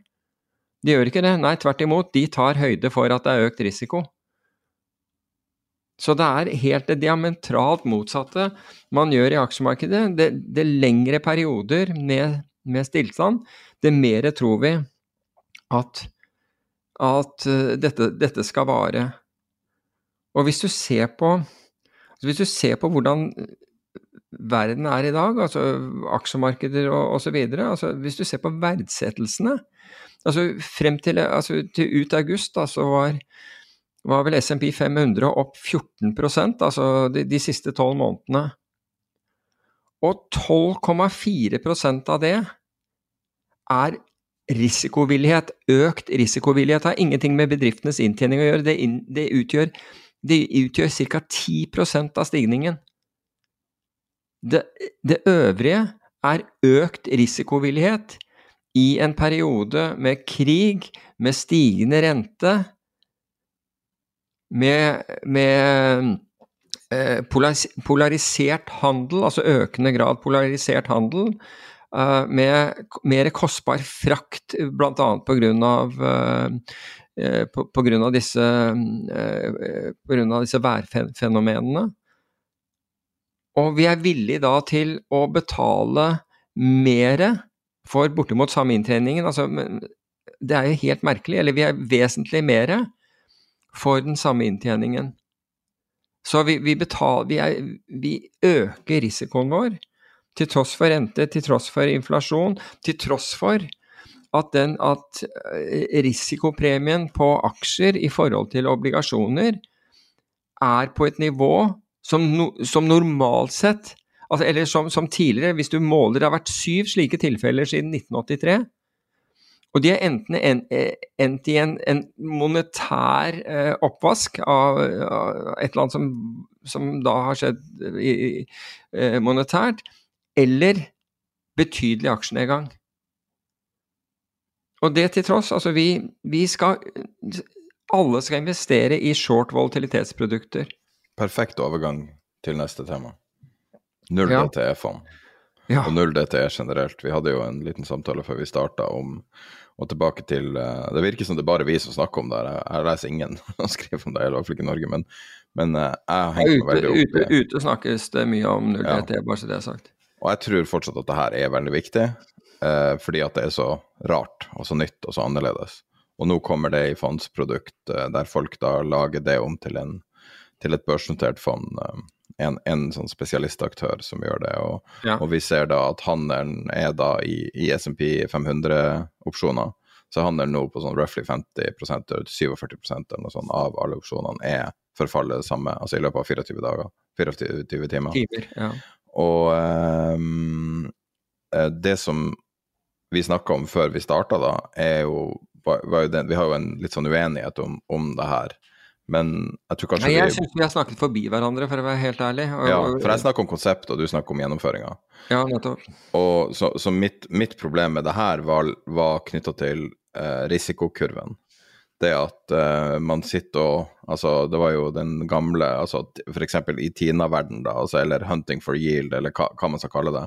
De gjør ikke det, nei tvert imot, de tar høyde for at det er økt risiko. Så det er helt det diametralt motsatte man gjør i aksjemarkedet. Det, det lengre perioder med, med stillstand, det mer tror vi at, at uh, dette, dette, skal vare. Og hvis du ser på hvis du ser på hvordan verden er i dag, altså aksjemarkeder og osv. Altså hvis du ser på verdsettelsene altså Frem til, altså til ut august da, så var var vel SMP 500 opp 14% altså de, de siste tolv månedene. Og 12,4% av det er risikovillighet. Økt risikovillighet har ingenting med bedriftenes inntjening å gjøre. Det, in, det utgjør, det utgjør ca. 10% av stigningen. Det, det øvrige er økt risikovillighet i en periode med krig, med stigende rente, med, med eh, polarisert handel, altså økende grad polarisert handel, eh, med mer kostbar frakt, bl.a. pga. Uh, på, grunn av disse, disse værfenomenene. Og vi er villige da til å betale mer for bortimot samme inntreningen. Altså, det er jo helt merkelig. Eller vi er vesentlig mer for den samme inntjeningen. Så vi, vi, betaler, vi, er, vi øker risikoen vår til tross for rente, til tross for inflasjon, til tross for at, den, at eh, risikopremien på aksjer i forhold til obligasjoner er på et nivå som, no, som normalt sett altså, Eller som, som, tidligere, hvis du måler Det har vært syv slike tilfeller siden 1983. Og de har enten endt i en, en monetær eh, oppvask av, av, et eller annet som, som da har skjedd i, i, eh, monetært, eller betydelig aksjenedgang. Og det til tross, altså vi, vi skal Alle skal investere i short volatilitetsprodukter. Perfekt overgang til neste tema. Null ja. DTE-fond. Ja. Og null DTE generelt. Vi hadde jo en liten samtale før vi starta om og tilbake til uh, Det virker som det er bare vi som snakker om det. Jeg, jeg leser ingen som skriver om det, i hvert fall ikke i Norge. Men, men uh, jeg henger ute, veldig opp i Ute snakkes det mye om null ja. bare så det er sagt. Og jeg tror fortsatt at det her er veldig viktig, uh, fordi at det er så rart og så nytt og så annerledes. Og nå kommer det i fondsprodukt der folk da lager det om til, en, til et børsnotert fond en, en sånn spesialistaktør som gjør det. Og, ja. og, vi ser da at handelen er da i, i SMP 500-opsjoner. Så handelen nå på sånn roughly 50 eller 47 eller noe sånt av alle opsjonene er forfallet det samme, altså i løpet av 24 dager. 24 timer. timer ja. Og um, det som vi snakka om før vi starta, da, er jo, var, jo den, Vi har jo en litt sånn uenighet om, om det her. Men jeg tror kanskje Nei, Jeg vi... syns vi har snakket forbi hverandre, for å være helt ærlig. Og, ja, for jeg snakker om konsept, og du snakker om gjennomføringa. Ja, nettopp. Og så, så mitt, mitt, problem med det her var, var knytta til eh, risikokurven. Det at eh, man sitter og Altså, det var jo den gamle altså F.eks. i Tina-verden, da, altså, eller Hunting for yield, eller hva, hva man skal kalle det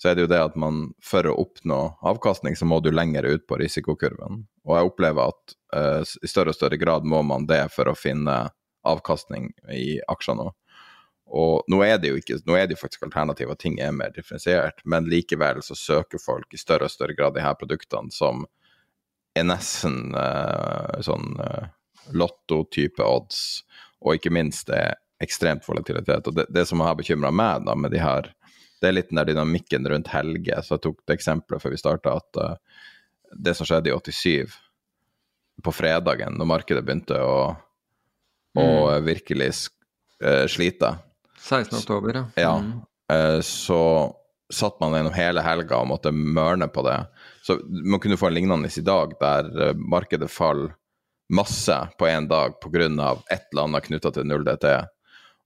så er det jo det at man for å oppnå avkastning, så må du lenger ut på risikokurven. Og jeg opplever at uh, i større og større grad må man det for å finne avkastning i aksjer nå. Og nå er det jo ikke, nå er det jo faktisk alternativ at ting er mer differensiert, men likevel så søker folk i større og større grad de her produktene som er nesten uh, sånn uh, lotto-type odds, og ikke minst det er ekstremt volatilitet. Og det, det som har bekymra meg da med de her det er litt den der dynamikken rundt Helge. Så jeg tok det eksempelet før vi starta, at uh, det som skjedde i 87, på fredagen, når markedet begynte å, å mm. virkelig uh, slite 16. oktober, ja. ja mm. uh, så satt man gjennom hele helga og måtte mørne på det. Så man kunne få en lignende i dag, der markedet faller masse på én dag pga. et eller annet knytta til 0DT.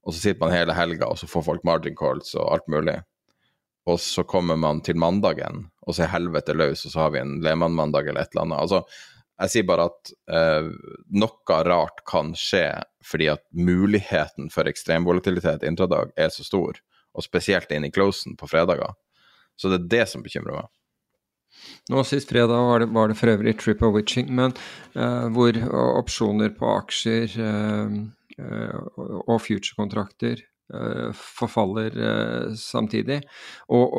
Og så sitter man hele helga, og så får folk margin calls og alt mulig og så kommer man til mandagen, og så er helvete løs, og så har vi en Lehmann-mandag eller et eller annet. Altså, jeg sier bare at eh, noe rart kan skje fordi at muligheten for ekstremvolatilitet intradag er så stor, og spesielt inn i closen på fredager. Så det er det som bekymrer meg. Nå Sist fredag var det, var det for øvrig trip of witching, men eh, hvor opsjoner på aksjer uh, uh, og future-kontrakter Eh, forfaller eh, samtidig. Og,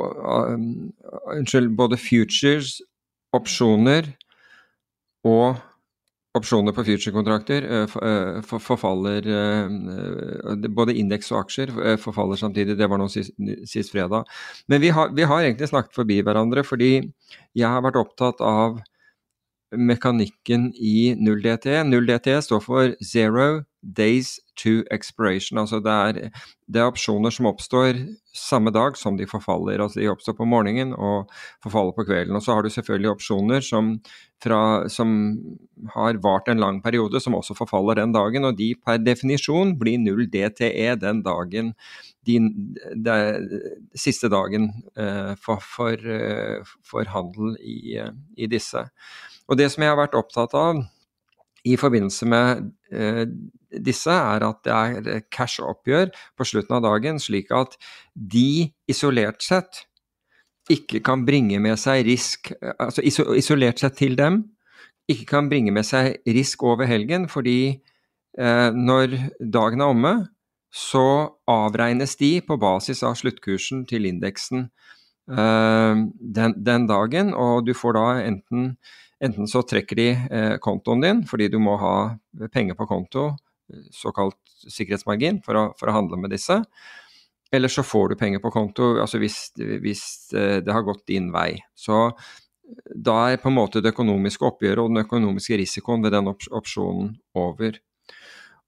um, unnskyld, både futures, opsjoner og opsjoner på future-kontrakter forfaller Både indeks og aksjer forfaller samtidig. Det var nå sist, sist fredag. Men vi har, vi har, egentlig snakket forbi hverandre, fordi jeg har vært opptatt av mekanikken i 0DT. 0DT står for Zero Days to Expiration. Altså det er, det er, opsjoner som oppstår samme dag som de forfaller. Altså de oppstår på morgenen og forfaller på kvelden. Og så har du selvfølgelig opsjoner som, fra, som har vart en lang periode, som også forfaller den dagen. Og de per definisjon blir null DTE den dagen de, de, siste dagen uh, for, for, uh, for, handel i, uh, i disse. Og det som jeg har vært opptatt av i forbindelse med eh, disse, er at det er cash-oppgjør på slutten av dagen, slik at de isolert sett ikke kan bringe med seg risk Altså isolert sett til dem, ikke kan bringe med seg risk over helgen, fordi eh, når dagen er omme, så avregnes de på basis av sluttkursen til indeksen eh, den, den, dagen, og du får da enten Enten så trekker de eh, kontoen din fordi du må ha penger på konto, såkalt sikkerhetsmargin, for å, for å handle med disse. Eller så får du penger på konto altså hvis, hvis, eh, det har gått din vei. Så da er på en måte det økonomiske oppgjøret og den økonomiske risikoen ved den opsjonen over.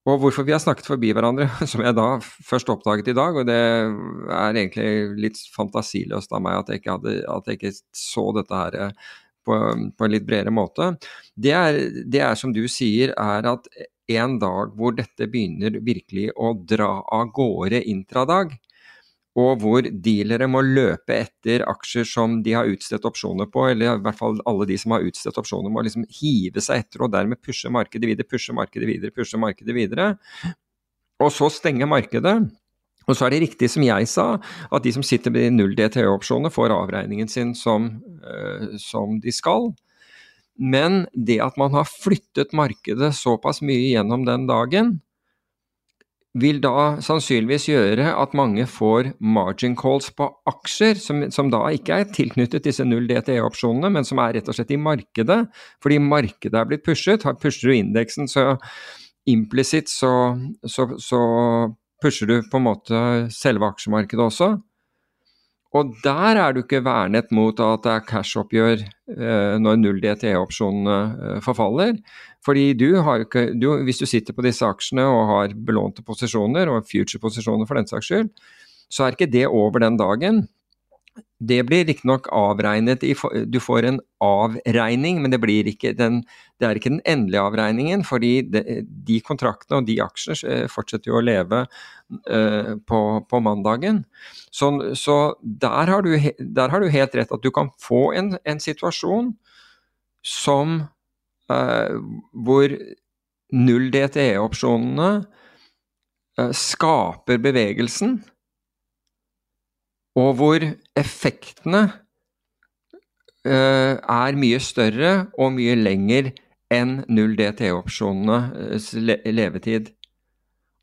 Og hvorfor vi har snakket forbi hverandre, som jeg da først oppdaget i dag, og det er egentlig litt fantasiløst av meg at jeg ikke, hadde, at jeg ikke så dette her eh, på, på, en litt bredere måte, det er, det er som du sier, er at en dag hvor dette begynner virkelig å dra av gårde intradag, og hvor dealere må løpe etter aksjer som de har utstedt opsjoner på, eller i hvert fall alle de som har utstedt opsjoner, må liksom hive seg etter og dermed pushe markedet videre, pushe markedet videre, pushe markedet videre. Og så stenge markedet. Og så er det riktig som jeg sa, at de som sitter med null DTE-opsjoner, får avregningen sin som, uh, som de skal. Men det at man har flyttet markedet såpass mye gjennom den dagen, vil da sannsynligvis gjøre at mange får margin calls på aksjer, som, som da ikke er tilknyttet disse null DTE-opsjonene, men som er rett og slett i markedet. Fordi markedet er blitt pushet. Pusher du indeksen, så implisitt så, så, så pusher du på en måte selve aksjemarkedet også. Og der er du ikke vernet mot at det er cash-oppgjør eh, når null DTE-opsjonene eh, forfaller. Fordi du har ikke, du, Hvis du sitter på disse aksjene og har belånte posisjoner, og future-posisjoner for den saks skyld, så er ikke det over den dagen. Det blir riktignok avregnet i Du får en avregning, men det, ikke den, det er ikke den endelige avregningen. Fordi de, de kontraktene og de aksjene eh, fortsetter jo å leve uh, på, på, mandagen. Så, så der, har du, der, har du, helt rett at du kan få en, en situasjon som uh, hvor null DTE-opsjonene uh, skaper bevegelsen og hvor effektene uh, er mye større og mye lenger enn null DT-opsjonenes levetid.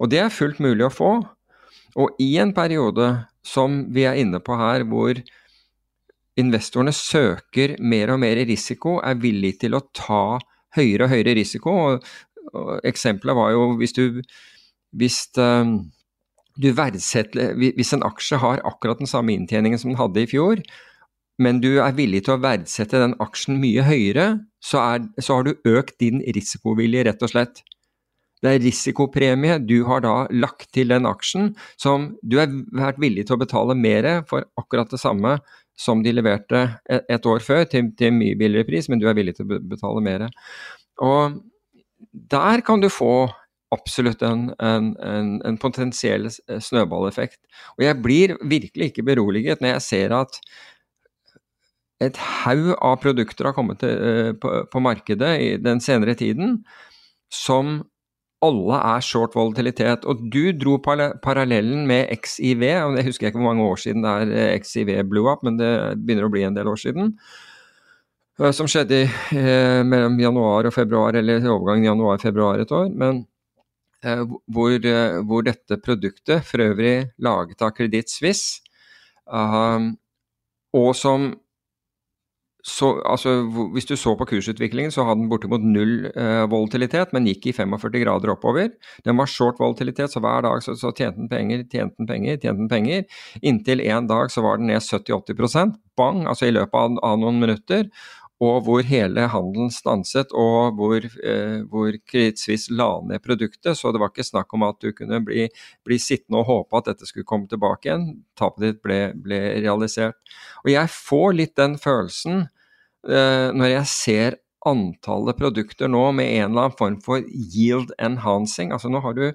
Og det er fullt mulig å få. Og i en periode som vi er inne på her, hvor investorene søker mer og mer risiko, er villig til å ta høyere og høyere risiko. Og, og eksempelet var jo hvis du hvis, uh, du verdsetter Hvis en aksje har akkurat den samme inntjeningen som den hadde i fjor, men du er villig til å verdsette den aksjen mye høyere, så, er, så har du økt din risikovilje, rett og slett. Det er risikopremie du har da lagt til den aksjen, som du har vært villig til å betale mer for akkurat det samme som de leverte et, et år før, til, til mye billigere pris, men du er villig til å betale mer. Og der kan du få absolutt en, en, en, en, potensiell snøballeffekt. Og jeg blir virkelig ikke beroliget når jeg ser at et haug av produkter har kommet til, eh, på, på, markedet i den senere tiden som alle er short volatilitet. Og du dro parallellen med XIV, og jeg husker ikke hvor mange år siden det er eh, XIV blew up, men det begynner å bli en del år siden. Eh, som skjedde mellom januar og februar, eller overgangen januar-februar et år. men Eh, hvor, eh, hvor, dette produktet, for øvrig laget av Kreditt Suisse, um, og som så, altså, hvis du så på kursutviklingen, så hadde den bortimot null eh, volatilitet, men gikk i 45 grader oppover. Den var short volatilitet, så hver dag så, så tjente den penger, tjente den penger, tjente den penger. Inntil en dag så var den ned 70-80% bang, altså i løpet av, av noen minutter og hvor hele handelen stanset, og hvor, eh, hvor Credit Suisse la ned produktet. Så det var ikke snakk om at du kunne bli, bli sittende og håpe at dette skulle komme tilbake igjen. Tapet ditt ble, ble realisert. Og jeg får litt den følelsen eh, når jeg ser antallet produkter nå med en eller annen form for yield enhancing. Altså nå har du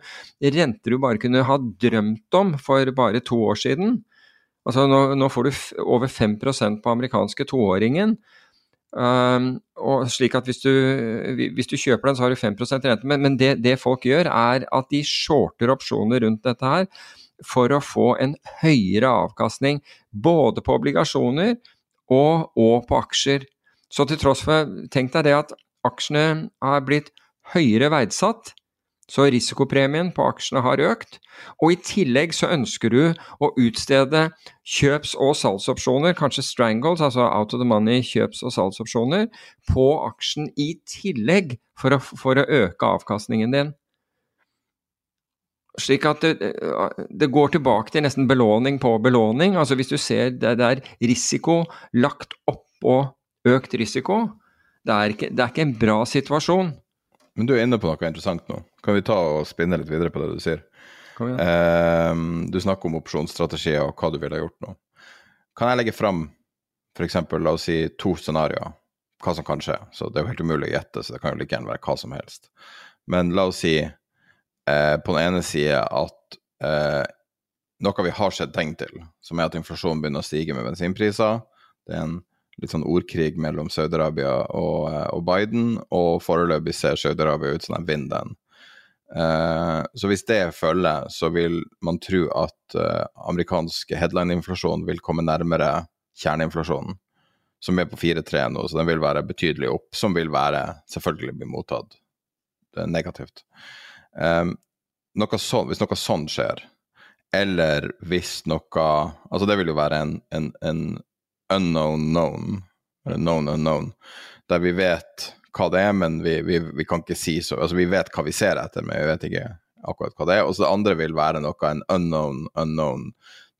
renter du bare kunne ha drømt om for bare to år siden. Altså nå, nå får du over 5% på amerikanske toåringen. Um, og slik at hvis du, hvis du, kjøper den, så har du 5% rente. Men, men det, det, folk gjør, er at de shorter opsjoner rundt dette her for å få en høyere avkastning både på obligasjoner og, og på aksjer. Så til tross for Tenk deg det at aksjene har blitt høyere verdsatt så risikopremien på aksjene har økt, og i tillegg så ønsker du å utstede kjøps- og salgsopsjoner, kanskje strangles, altså out of the money kjøps- og salgsopsjoner, på aksjen i tillegg for å, for å øke avkastningen din. Slik at det, det, går tilbake til nesten belåning på belåning. Altså hvis du ser det, det er risiko lagt oppå økt risiko. Det er, ikke, det er ikke en bra situasjon. Men du er inne på noe interessant nå. Kan vi ta og spinne litt videre på det du sier? Eh, du snakker om opsjonsstrategier og hva du ville gjort nå. Kan jeg legge fram f.eks. la oss si to scenarioer, hva som kan skje? Så det er jo helt umulig å gjette, så det kan jo like gjerne være hva som helst. Men la oss si eh, på den ene side at eh, noe vi har sett tegn til, som er at inflasjonen begynner å stige med bensinpriser. Det er en litt sånn ordkrig mellom Saudi-Arabia og, eh, og, Biden, og foreløpig ser Saudi-Arabia ut som de vinner den. Uh, så hvis det følger, så vil man tro at uh, amerikansk headline-inflasjon vil komme nærmere kjerneinflasjonen, som er på 4-3 nå, så den vil være betydelig opp, som vil være selvfølgelig bli mottatt negativt. Um, noe sånn, hvis noe sånt skjer, eller hvis noe Altså det vil jo være en, en, en unknown known, eller known unknown, der vi vet hva det er, men vi, vi, vi, kan ikke si så Altså, vi vet hva vi ser etter, men vi vet ikke akkurat hva det er. Og så det andre vil være noe en unknown unknown,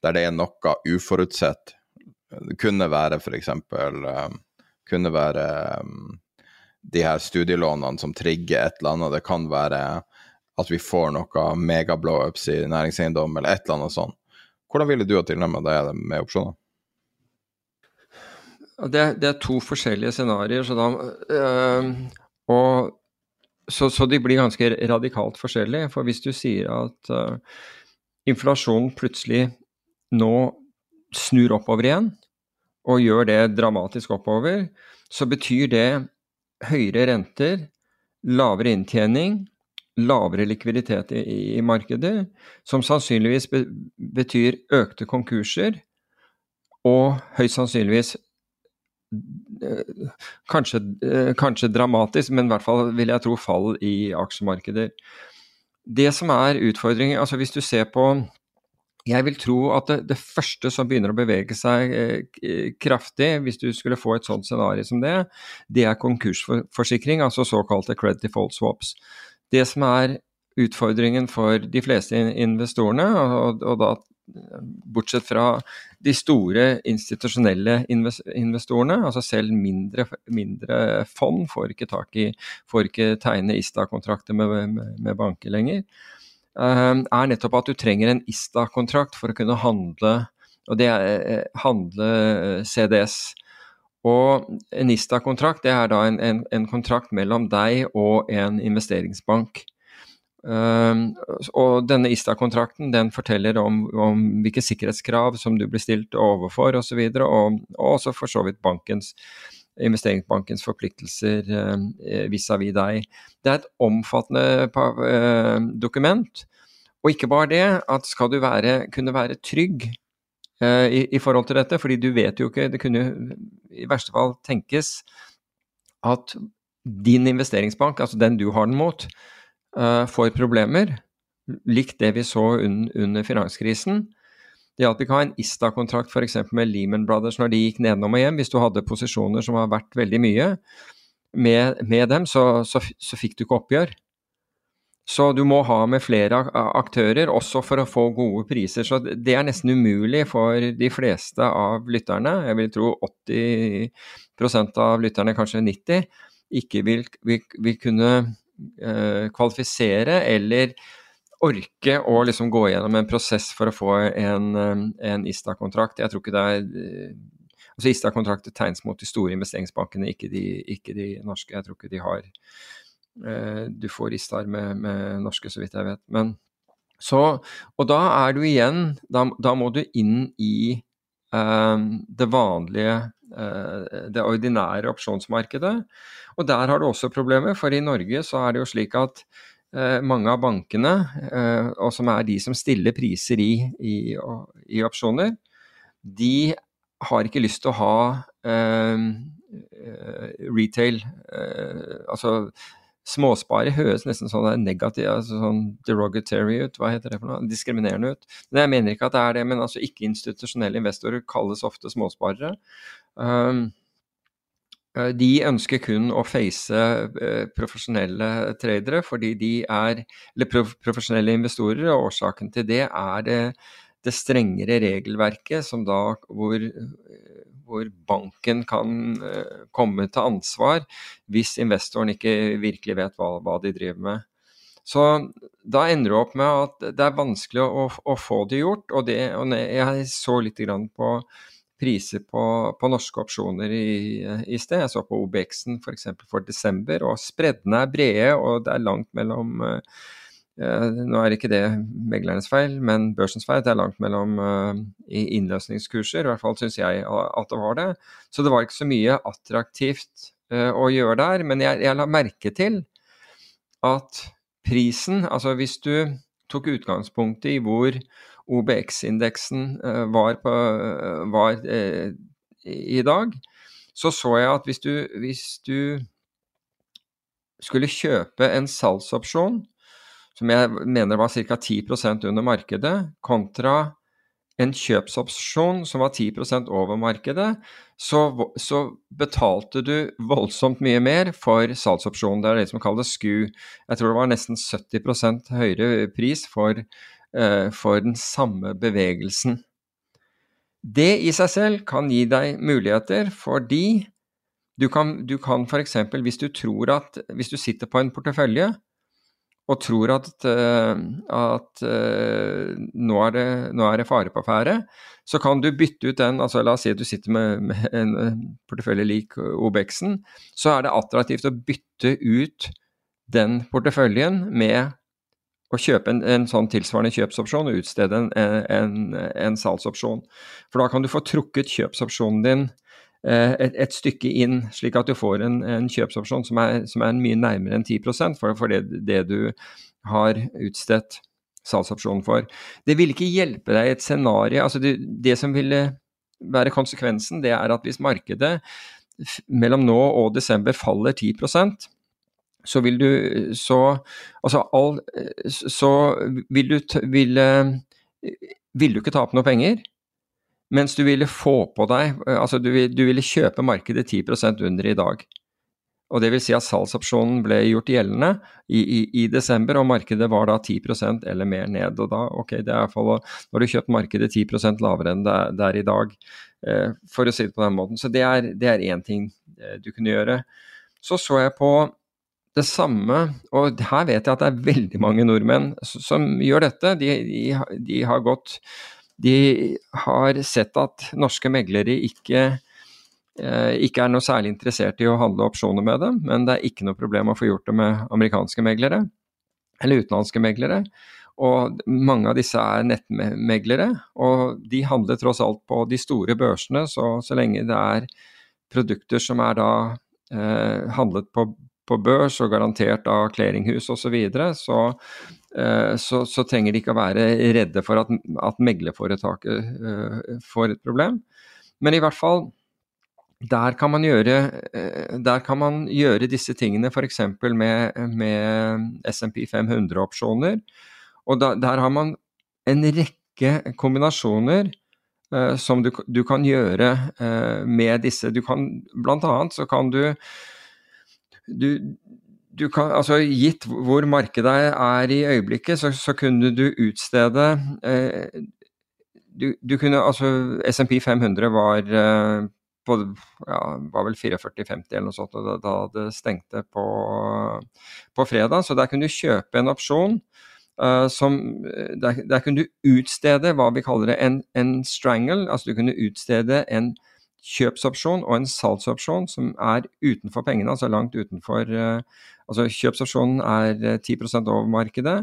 der det er noe uforutsett. Det kunne være f.eks. Um, kunne være um, de her studielånene som trigger et eller annet. Det kan være at vi får noe mega blow-ups i næringseiendom, eller et eller annet sånt. Hvordan ville du ha tilnærmet deg med opsjoner? Det, det, er to forskjellige scenarioer, så, øh, så, så, de blir ganske radikalt forskjellige. For hvis du sier at øh, inflasjonen plutselig nå snur oppover igjen, og gjør det dramatisk oppover, så betyr det høyere renter, lavere inntjening, lavere likviditet i, i markedet, som sannsynligvis be, betyr økte konkurser og høyst sannsynligvis kanskje, eh, kanskje, dramatisk, men i hvert fall vil jeg tro fall i aksjemarkeder. Det som er utfordringen, altså hvis du ser på Jeg vil tro at det, det første som begynner å bevege seg eh, kraftig, hvis du skulle få et sånt scenario som det, det er konkursforsikring, altså såkalte credit default swaps. Det som er utfordringen for de fleste investorene, og, og da bortsett fra de store institusjonelle investorene, altså selv mindre, mindre fond får ikke tak i, får ikke tegne ISTA-kontrakter med, med, med, banker lenger, eh, er nettopp at du trenger en ISTA-kontrakt for å kunne handle, og det er eh, handle eh, CDS. Og en ISTA-kontrakt det er da en, en, en kontrakt mellom deg og en investeringsbank. Uh, og denne ISTA-kontrakten den forteller om, om, hvilke sikkerhetskrav som du blir stilt overfor osv., og, så videre, og, og også for så vidt bankens, investeringsbankens forpliktelser uh, vis-à-vis deg. Det er et omfattende uh, dokument. Og ikke bare det, at skal du være, kunne være trygg uh, i, i, forhold til dette, fordi du vet jo ikke Det kunne i verste fall tenkes at din investeringsbank, altså den du har den mot, får problemer, likt det vi så un under finanskrisen. Det at vi kan ha en ISTA-kontrakt f.eks. med Lehman Brothers når de gikk nedenom og hjem. Hvis du hadde posisjoner som var verdt veldig mye med, med dem, så, så, så, fikk du ikke oppgjør. Så du må ha med flere aktører, også for å få gode priser. Så det er nesten umulig for de fleste av lytterne, jeg vil tro 80% av lytterne, kanskje 90 ikke vil, vil, vil kunne Eh, kvalifisere eller orke å liksom gå gjennom en prosess for å få en, eh, en ISTA-kontrakt. Jeg tror ikke det er eh, altså ISTA-kontrakter tegnes mot de store investeringsbankene, ikke de, ikke de, norske. Jeg tror ikke de har Du får ISTA-er med, med, norske, så vidt jeg vet. Men så Og da er du igjen Da, da må du inn i det vanlige Det ordinære opsjonsmarkedet. Og der har du også problemer, for i Norge så er det jo slik at eh, mange av bankene, eh, og som er de som stiller priser i, i, i, opsjoner, de har ikke lyst til å ha eh, eh retail eh, Altså småsparer høres nesten sånn negativ, altså sånn derogatory ut, hva heter det for noe, diskriminerende ut. Men jeg mener ikke at det er det, men altså ikke-institusjonelle investorer kalles ofte småsparere. Um, Eh, de ønsker kun å face eh, profesjonelle tradere, fordi de er Eller profesjonelle investorer, og årsaken til det er det, det strengere regelverket som da hvor, hvor banken kan uh, komme til ansvar hvis investoren ikke virkelig vet hva, hva, de driver med. Så da ender du opp med at det er vanskelig å, å få det gjort. Og, det, og jeg så litt på priser på, på, norske opsjoner i, i, sted. Jeg så på OBX-en f.eks. For, for desember, og spreddene er brede, og det er langt mellom uh, Eh, nå er ikke det meglernes feil, men børsens feil. Det er langt mellom uh, innløsningskurser, i hvert fall syns jeg at det var det. Så det var ikke så mye attraktivt å gjøre der. Men jeg, jeg, la merke til at prisen, altså hvis du tok utgangspunktet i hvor OBX-indeksen uh, var, på, var i dag, så så jeg at hvis du, hvis du skulle kjøpe en salgsopsjon som jeg mener var ca. 10% under markedet, kontra en kjøpsopsjon som var 10% over markedet, så, så, betalte du voldsomt mye mer for salgsopsjonen. Det er det som kalles SKU. Jeg tror det var nesten 70% høyere pris for, for den samme bevegelsen. Det i seg selv kan gi deg muligheter, fordi du kan, du kan f.eks. hvis du Hvis du sitter på en portefølje og tror at, eh, at uh, nå, er det, nå, er det, fare på ferde, så kan du bytte ut den altså La oss si at du sitter med, med en portefølje lik OBX-en. Så er det attraktivt å bytte ut den porteføljen med å kjøpe en, en sånn tilsvarende kjøpsopsjon og utstede en, en, en salgsopsjon. For da kan du få trukket kjøpsopsjonen din Eh, et, et, stykke inn, slik at du får en, kjøpsopsjon som er, som er, mye nærmere enn 10 for, for det, det, du har utstedt salgsopsjonen for. Det vil ikke hjelpe deg i et scenario altså det, det, som ville være konsekvensen, det er at hvis markedet mellom nå og desember faller 10 så vil du så Altså all Så vil du vil, vil du ikke tape noe penger. Mens du ville få på deg Altså du, du ville kjøpe markedet 10% under i dag. Og det vil si at salgsopsjonen ble gjort gjeldende i, i, i, desember, og markedet var da 10% eller mer ned. Og da, ok, det er iallfall hvert Nå har du kjøpt markedet 10 lavere enn det, det er i dag, eh, for å si det på den måten. Så det er én ting eh, du kunne gjøre. Så så jeg på det samme, og her vet jeg at det er veldig mange nordmenn som gjør dette. De, de, de har gått de har sett at norske meglere ikke, eh, ikke er noe særlig interessert i å handle opsjoner med dem, men det er ikke noe problem å få gjort det med amerikanske meglere eller utenlandske meglere. Og mange av disse er nettmeglere, og de handler tross alt på de store børsene, så, så lenge det er produkter som er da eh, handlet på, på børs og garantert av clearinghus osv., så, videre, så Eh, så, så, trenger de ikke å være redde for at, at meglerforetaket uh, får et problem. Men i hvert fall, der kan man gjøre, der kan man gjøre disse tingene f.eks. med, med SMP 500-opsjoner. Og da, der har man en rekke kombinasjoner som du, du, kan gjøre med disse. Du kan, annet så kan du, du du kan, altså Gitt hvor markedet er i øyeblikket, så, så kunne du utstede eh, du, du, kunne, altså SMP 500 var eh, på, ja, var vel 44,50 eller noe sånt da, da det stengte på, på, fredag. Så der kunne du kjøpe en opsjon uh, som der, der, kunne du utstede hva vi kaller det en, en strangle. Altså du kunne utstede en kjøpsopsjon og en salgsopsjon som er utenfor pengene, altså langt utenfor uh, Altså kjøpsopsjonen er 10 uh, over markedet,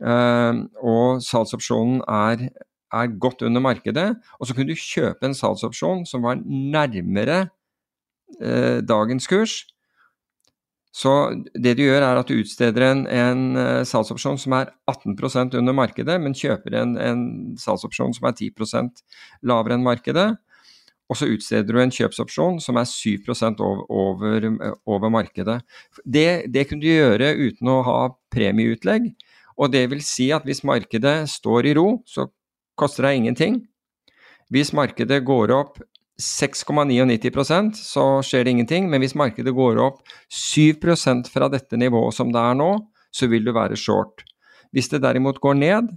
uh, og salgsopsjonen er, er, godt under markedet. Og så kunne du kjøpe en salgsopsjon som var nærmere dagens kurs. Så det du gjør, er at du utsteder en, en salgsopsjon som er 18% under markedet, men kjøper en, en salgsopsjon som er 10% lavere enn markedet. Og så utsteder du en kjøpsopsjon som er 7 over, over, over markedet. Det, det kunne du gjøre uten å ha premieutlegg. Og det vil si at hvis markedet står i ro, så koster det ingenting. Hvis markedet går opp 6,99% så skjer det ingenting. Men hvis markedet går opp 7% fra dette nivået som det er nå, så vil du være short. Hvis det derimot går ned,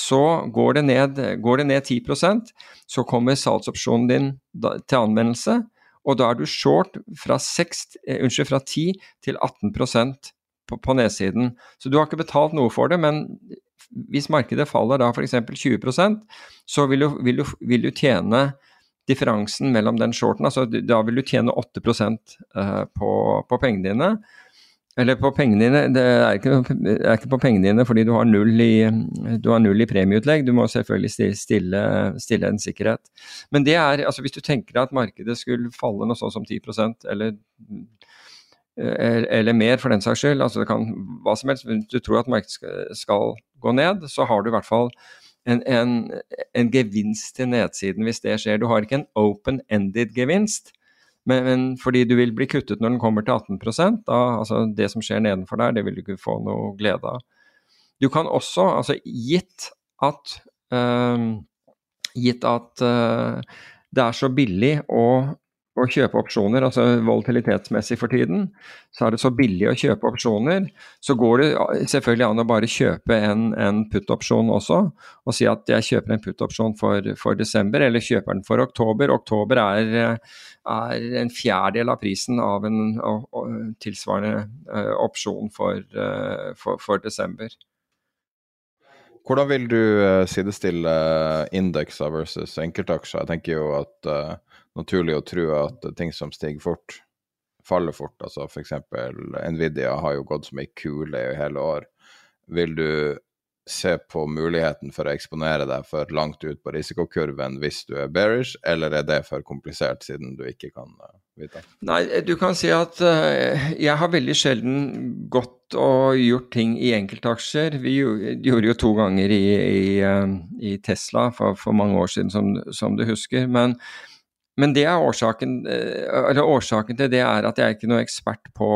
så går det ned, går det ned 10% så kommer salgsopsjonen din til anvendelse, og da er du short fra, 6, eh, unnskyld, fra 10 til 18 på, på nedsiden. Så du har ikke betalt noe for det, men hvis markedet faller da f.eks. 20% så vil du, vil, du, vil du, tjene differansen mellom den shorten. altså Da vil du tjene 8 eh, på, på pengene dine. Eller på pengene dine, det er ikke, er ikke på pengene dine fordi du har null i, har null i premieutlegg. Du må selvfølgelig stille, stille, en sikkerhet. Men det er, altså hvis du tenker deg at markedet skulle falle noe sånn som 10% eller, eller mer for den saks skyld, altså det kan hva som helst, hvis du tror at markedet skal gå ned, så har du i hvert fall en, en, en gevinst til nedsiden hvis det skjer. Du har ikke en open-ended gevinst. Men, men, fordi du vil bli kuttet når den kommer til 18% da, altså det som skjer nedenfor der, det vil du ikke få noe glede av. Du kan også, altså gitt at, uh, gitt at uh, det er så billig å å kjøpe opsjoner, altså volatilitetsmessig for tiden, så er det så billig å kjøpe opsjoner. Så går det selvfølgelig an å bare kjøpe en, en put-opsjon også, og si at jeg kjøper en put-opsjon for, for, desember, eller kjøper den for oktober. Oktober er, er en fjerdedel av prisen av en og, og, tilsvarende uh, opsjon for, uh, for, for, desember. Hvordan vil du uh, sidestille indekser versus enkeltaksjer? Jeg tenker jo at naturlig å tro at ting som stiger fort, faller fort. Altså f.eks. Nvidia har jo gått som ei kule i hele år. Vil du se på muligheten for å eksponere deg for langt ut på risikokurven hvis du er bearish, eller er det for komplisert siden du ikke kan uh, vite? Nei, du kan si at uh, jeg har veldig sjelden gått og gjort ting i enkeltaksjer. Vi gjorde jo to ganger i, i, i Tesla for, for, mange år siden, som, som du husker. men men det er årsaken, eller årsaken, til det er at jeg er ikke noe ekspert på,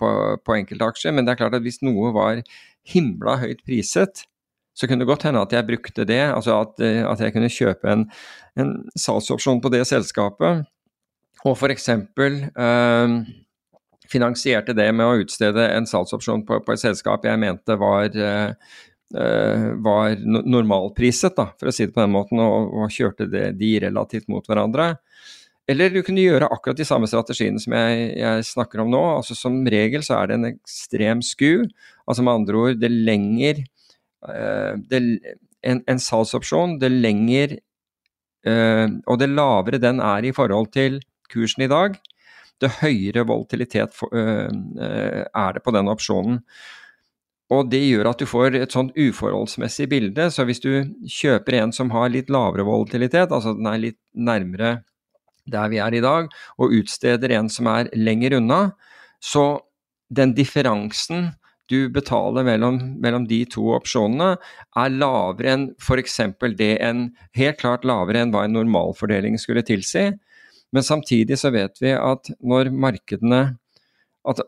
på, på enkeltaksjer. Men det er klart at hvis noe var himla høyt priset, så kunne det godt hende at jeg brukte det. Altså at, eh, at jeg kunne kjøpe en, en salgsopsjon på det selskapet. Og f.eks. Eh, finansierte det med å utstede en salgsopsjon på, på et selskap jeg mente var, eh, var normalpriset, da, for å si det på den måten, og, og kjørte det, de relativt mot hverandre. Eller du kunne gjøre akkurat de samme strategiene som jeg, jeg, snakker om nå. altså Som regel så er det en ekstrem sku. Altså med andre ord, det lenger uh, det, en, en, salgsopsjon, det lenger uh, og det lavere den er i forhold til kursen i dag, det høyere volatilitet for, uh, er det på den opsjonen. Og det gjør at du får et sånn uforholdsmessig bilde. Så hvis du kjøper en som har litt lavere volatilitet, altså den er litt nærmere der vi er i dag, og utsteder en som er lenger unna, så den differansen du betaler mellom, mellom de to opsjonene, er lavere enn f.eks. det en Helt klart lavere enn hva en normalfordeling skulle tilsi. Men samtidig så vet vi at når markedene at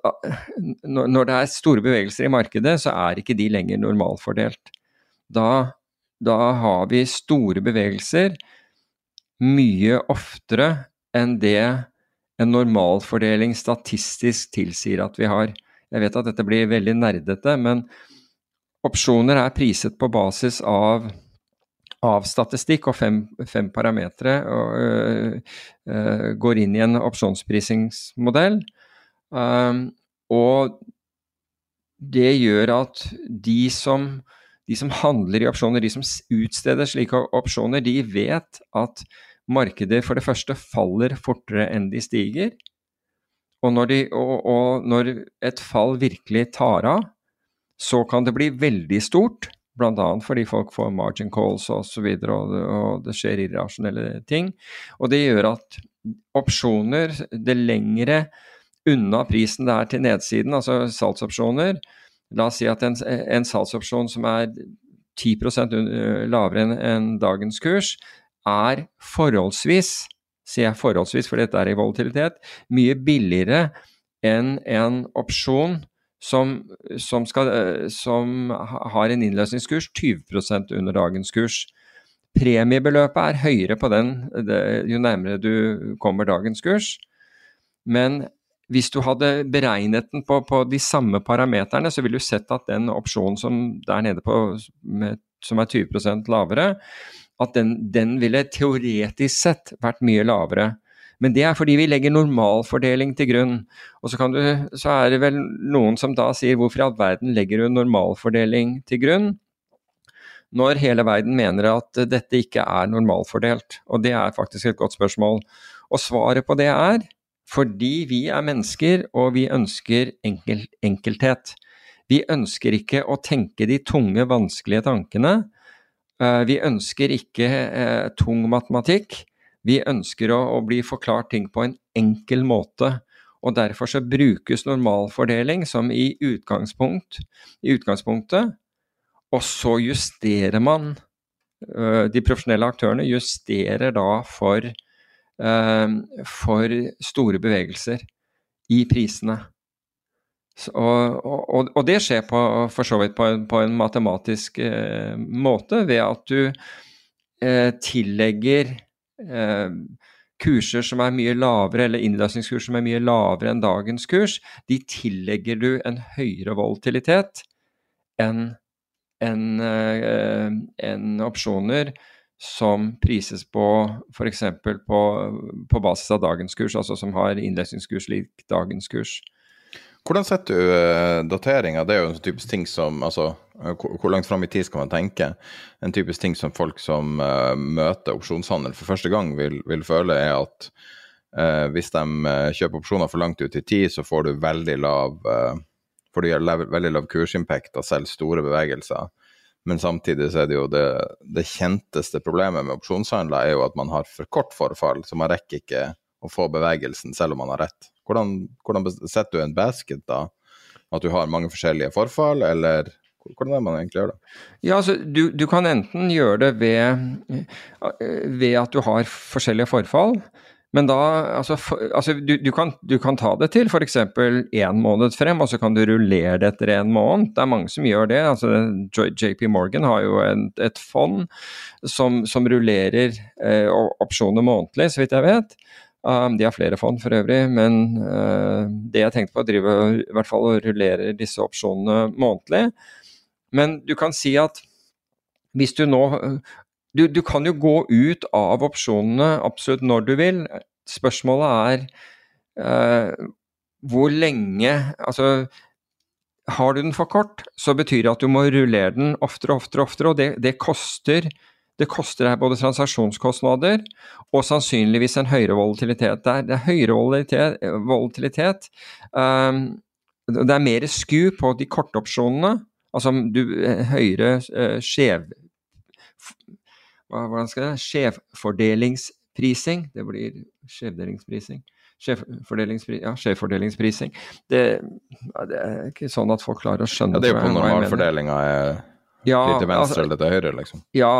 når det er store bevegelser i markedet, så er ikke de lenger normalfordelt. Da, da har vi store bevegelser mye oftere enn det en normalfordeling statistisk tilsier at vi har. Jeg vet at dette blir veldig nerdete, men opsjoner er priset på basis av, av statistikk og fem, fem parametere. Øh, øh, går inn i en opsjonsprisingsmodell. Um, og det gjør at de som, de som handler i opsjoner, de som utsteder slike opsjoner, de vet at markedet for det første faller fortere enn de stiger. Og når, de, og, og når et fall virkelig tar av, så kan det bli veldig stort. Bl.a. fordi folk får margin calls osv., og, så og, og det skjer irrasjonelle ting. Og det gjør at opsjoner, det lengre unna prisen det er til nedsiden, altså salgsopsjoner La oss si at en, en salgsopsjon som er 10 lavere enn en dagens kurs, er forholdsvis, sier jeg forholdsvis for dette er i volatilitet, mye billigere enn en opsjon som, som, skal, som har en innløsningskurs 20% under dagens kurs. Premiebeløpet er høyere på den jo nærmere du kommer dagens kurs, men hvis du hadde beregnet den på, på de samme parameterne, så ville du sett at den opsjonen som der nede på, med, som er 20% lavere, at den, den, ville teoretisk sett vært mye lavere. Men det er fordi vi legger normalfordeling til grunn. Og så, du, så er det vel noen som da sier hvorfor i all verden legger du normalfordeling til grunn? Når hele verden mener at dette ikke er normalfordelt. Og det er faktisk et godt spørsmål. Og svaret på det er fordi vi er mennesker, og vi ønsker enkel, enkelthet. Vi ønsker ikke å tenke de tunge, vanskelige tankene. Eh, vi ønsker ikke eh, tung matematikk. Vi ønsker å, å, bli forklart ting på en enkel måte. Og derfor så brukes normalfordeling som i, utgangspunkt, i utgangspunktet, og så justerer man eh, De profesjonelle aktørene justerer da for for store bevegelser i prisene. Og, og, og, det skjer på, for så vidt på en, på en matematisk eh, måte ved at du eh, tillegger eh, kurser som er mye lavere, eller innløsningskurs som er mye lavere enn dagens kurs, de tillegger du en høyere volatilitet enn en, eh, en opsjoner som prises på f.eks. På, på basis av dagens kurs, altså som har innlesningskurs lik dagens kurs. Hvordan setter du uh, dateringa? Det er jo en sånn typisk ting som altså, uh, Hvor langt fram i tid skal man tenke? En typisk ting som folk som uh, møter opsjonshandel for første gang, vil, vil føle, er at hvis de kjøper opsjoner for langt ut i tid, så får du veldig lav får du veldig lav kursimpact av selv store bevegelser. Men samtidig så er det jo det, det kjenteste problemet med opsjonshandler er jo at man har for kort forfall, så man rekker ikke å få bevegelsen selv om man har rett. Hvordan, hvordan setter du en basket da? At du har mange forskjellige forfall, eller hvordan er det man egentlig gjør det? Ja, altså, du, du kan enten gjøre det ved, ved at du har forskjellige forfall. Men da Altså, for, altså du, du, kan, du, kan, ta det til f.eks. én måned frem, og så kan du rullere det etter en måned. Det er mange som gjør det. altså JP Morgan har jo en, et fond som, som rullerer eh, opsjoner månedlig, så vidt jeg vet. Um, de har flere fond for øvrig, men uh, det jeg tenkte på, driver i hvert fall og rullerer disse opsjonene månedlig. Men du kan si at hvis du nå du, du, kan jo gå ut av opsjonene absolutt når du vil. Spørsmålet er uh, hvor lenge Altså, har du den for kort, så betyr det at du må rullere den oftere og oftere, oftere, og det, det, koster det koster deg både transaksjonskostnader og sannsynligvis en høyere volatilitet. Det er, det er høyere volatilitet, volatilitet um, det er mer sku på de korte opsjonene, altså du, eh, høyere uh, skjev hvordan skal det Skjevfordelingsprising. Det blir skjevdelingsprising. Skjevfordelingsprising. Ja, skjevfordelingsprising. Det, det, er ikke sånn at folk klarer å skjønne ja, Det er jo på normalfordelinga er ja, litt til venstre altså, eller til høyre, liksom. Ja,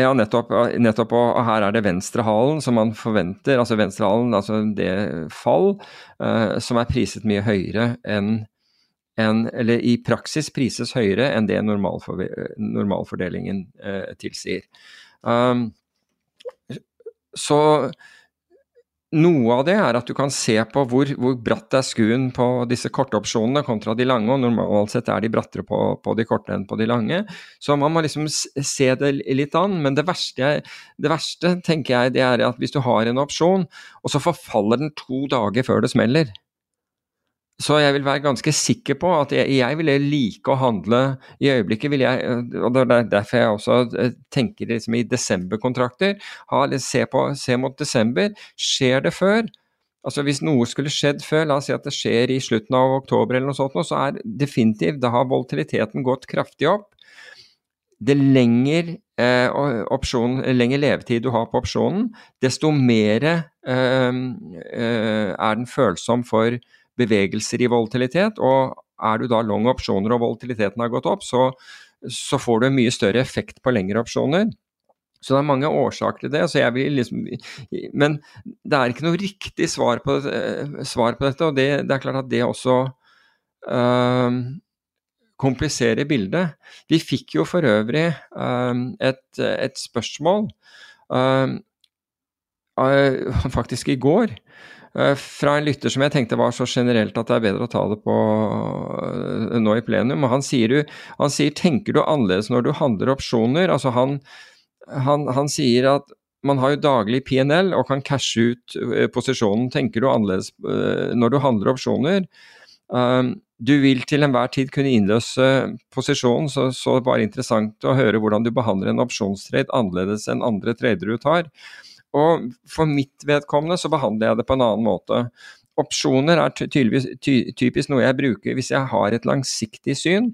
ja nettopp, nettopp, Og her er det venstrehalen som man forventer. Altså venstrehalen, altså det fall, uh, som er priset mye høyere enn en, eller i praksis prises høyere enn det normalfordelingen eh, tilsier. Um, så noe av det er at du kan se på hvor, hvor bratt er skuen på disse korte opsjonene kontra de lange, og normalt sett er de brattere på, på, de korte enn på de lange. Så man må liksom se det litt an. Men det verste, det verste tenker jeg, det er at hvis du har en opsjon, og så forfaller den to dager før det smeller, så jeg vil være ganske sikker på at jeg, jeg ville like å handle I øyeblikket vil jeg, og det er derfor jeg også eh, tenker liksom i desemberkontrakter, se, se mot desember. Skjer det før? Altså Hvis noe skulle skjedd før, la oss si at det skjer i slutten av oktober, eller noe sånt, så er definitivt, da har volatiliteten gått kraftig opp. Det lenger, eh, opsjon, lenger levetid du har på opsjonen, desto mer eh, eh, er den følsom for bevegelser i volatilitet. Og er du da long opsjoner og volatiliteten har gått opp, så, så får du en mye større effekt på lengre opsjoner. Så det er mange årsaker til det. Liksom, men det er ikke noe riktig svar på, svar på dette, og det, det, er klart at det også øh, kompliserer bildet. Vi fikk jo for øvrig øh, et, et, spørsmål øh, faktisk i går eh, fra en lytter som jeg tenkte var så generelt at det er bedre å ta det på eh, nå i plenum. og Han sier, han sier 'tenker du annerledes når du handler opsjoner'? Altså han, han, han sier at man har jo daglig PNL og kan cashe ut posisjonen. Tenker du annerledes når du handler opsjoner? Du vil til enhver tid kunne innløse posisjonen, så, så bare interessant å høre hvordan du behandler en opsjonstrade annerledes enn andre trader du tar. Og For mitt vedkommende så behandler jeg det på en annen måte. Opsjoner er typisk noe jeg bruker hvis jeg har et langsiktig syn.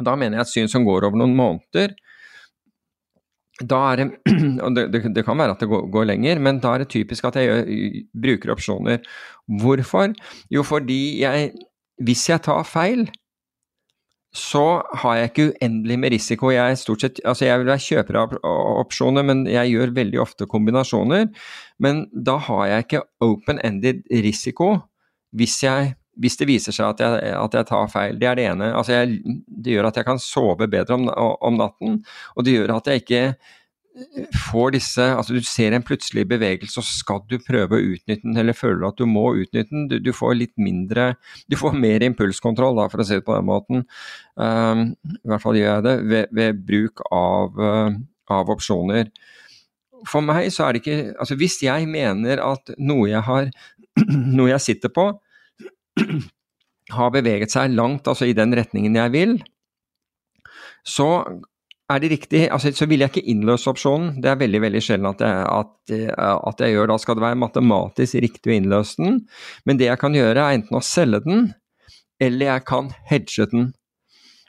Da mener jeg et syn som går over noen måneder. Er det, det, det kan være at det går, går, lenger, men da er det typisk at jeg gjør, bruker opsjoner. Hvorfor? Jo, fordi jeg hvis jeg tar feil, så har jeg ikke uendelig med risiko. Jeg, sett, altså jeg vil være kjøper av opsjoner, men jeg gjør veldig ofte kombinasjoner. Men da har jeg ikke open-ended risiko hvis, jeg, hvis, det viser seg at jeg, at jeg, tar feil. Det er det ene. Altså det gjør at jeg kan sove bedre om, om natten, og det gjør at jeg ikke får disse Altså du ser en plutselig bevegelse, og skal du prøve å utnytte den, eller føler du at du må utnytte den. Du, du, får litt mindre Du får mer impulskontroll, da, for å si det på den måten. Um, I hvert fall gjør jeg det ved, ved bruk av, uh, av, opsjoner. For meg så er det ikke Altså hvis jeg mener at noe jeg har Noe jeg sitter på, har beveget seg langt, altså i den retningen jeg vil, så er det riktig, altså, så vil jeg ikke innløse opsjonen. Det er veldig veldig sjelden at jeg, at, at jeg, gjør. Da skal det være matematisk riktig å innløse den. Men det jeg kan gjøre, er enten å selge den, eller jeg kan hedge den.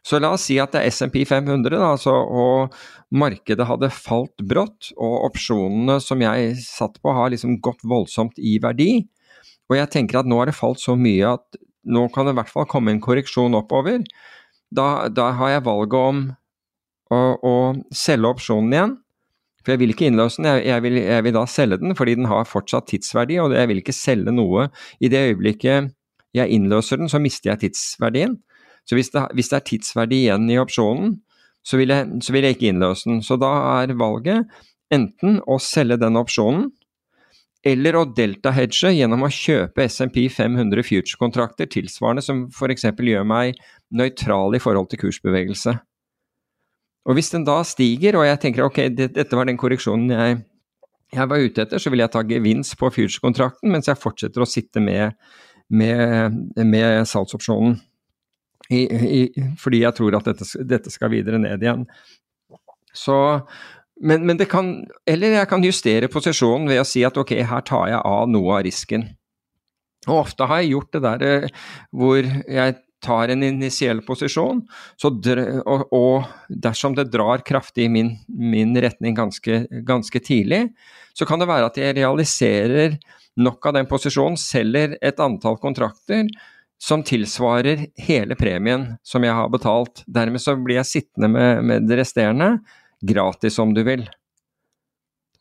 Så la oss si at det er SMP 500, da, altså, og markedet hadde falt brått, og opsjonene som jeg satt på har liksom gått voldsomt i verdi. Og jeg tenker at nå har det falt så mye at nå kan det i hvert fall komme en korreksjon oppover. Da, da har jeg valget om å, å selge opsjonen igjen. For jeg vil ikke innløse den, jeg, jeg, vil, jeg, vil, da selge den fordi den har fortsatt tidsverdi, og jeg vil ikke selge noe. I det øyeblikket jeg innløser den, så mister jeg tidsverdien. Så hvis det, hvis det er tidsverdi igjen i opsjonen, så vil, jeg, så vil jeg ikke innløse den. Så da er valget enten å selge den opsjonen, eller å delta-hedge gjennom å kjøpe SMP 500 future-kontrakter tilsvarende, som f.eks. gjør meg nøytral i forhold til kursbevegelse. Og hvis den da stiger, og jeg tenker ok, det, dette var den korreksjonen jeg, jeg, var ute etter, så vil jeg ta gevinst på future-kontrakten mens jeg fortsetter å sitte med, med, med salgsopsjonen. I, i, fordi jeg tror at dette, dette, skal videre ned igjen. Så, men, men, det kan Eller jeg kan justere posisjonen ved å si at ok, her tar jeg av noe av risken. Og ofte har jeg gjort det der eh, hvor jeg tar en initiell posisjon, og, og, dersom det drar kraftig i min, min retning ganske, ganske, tidlig, så kan det være at jeg realiserer nok av den posisjonen, selger et antall kontrakter som tilsvarer hele premien som jeg har betalt. Dermed så blir jeg sittende med, med det resterende gratis, om du vil.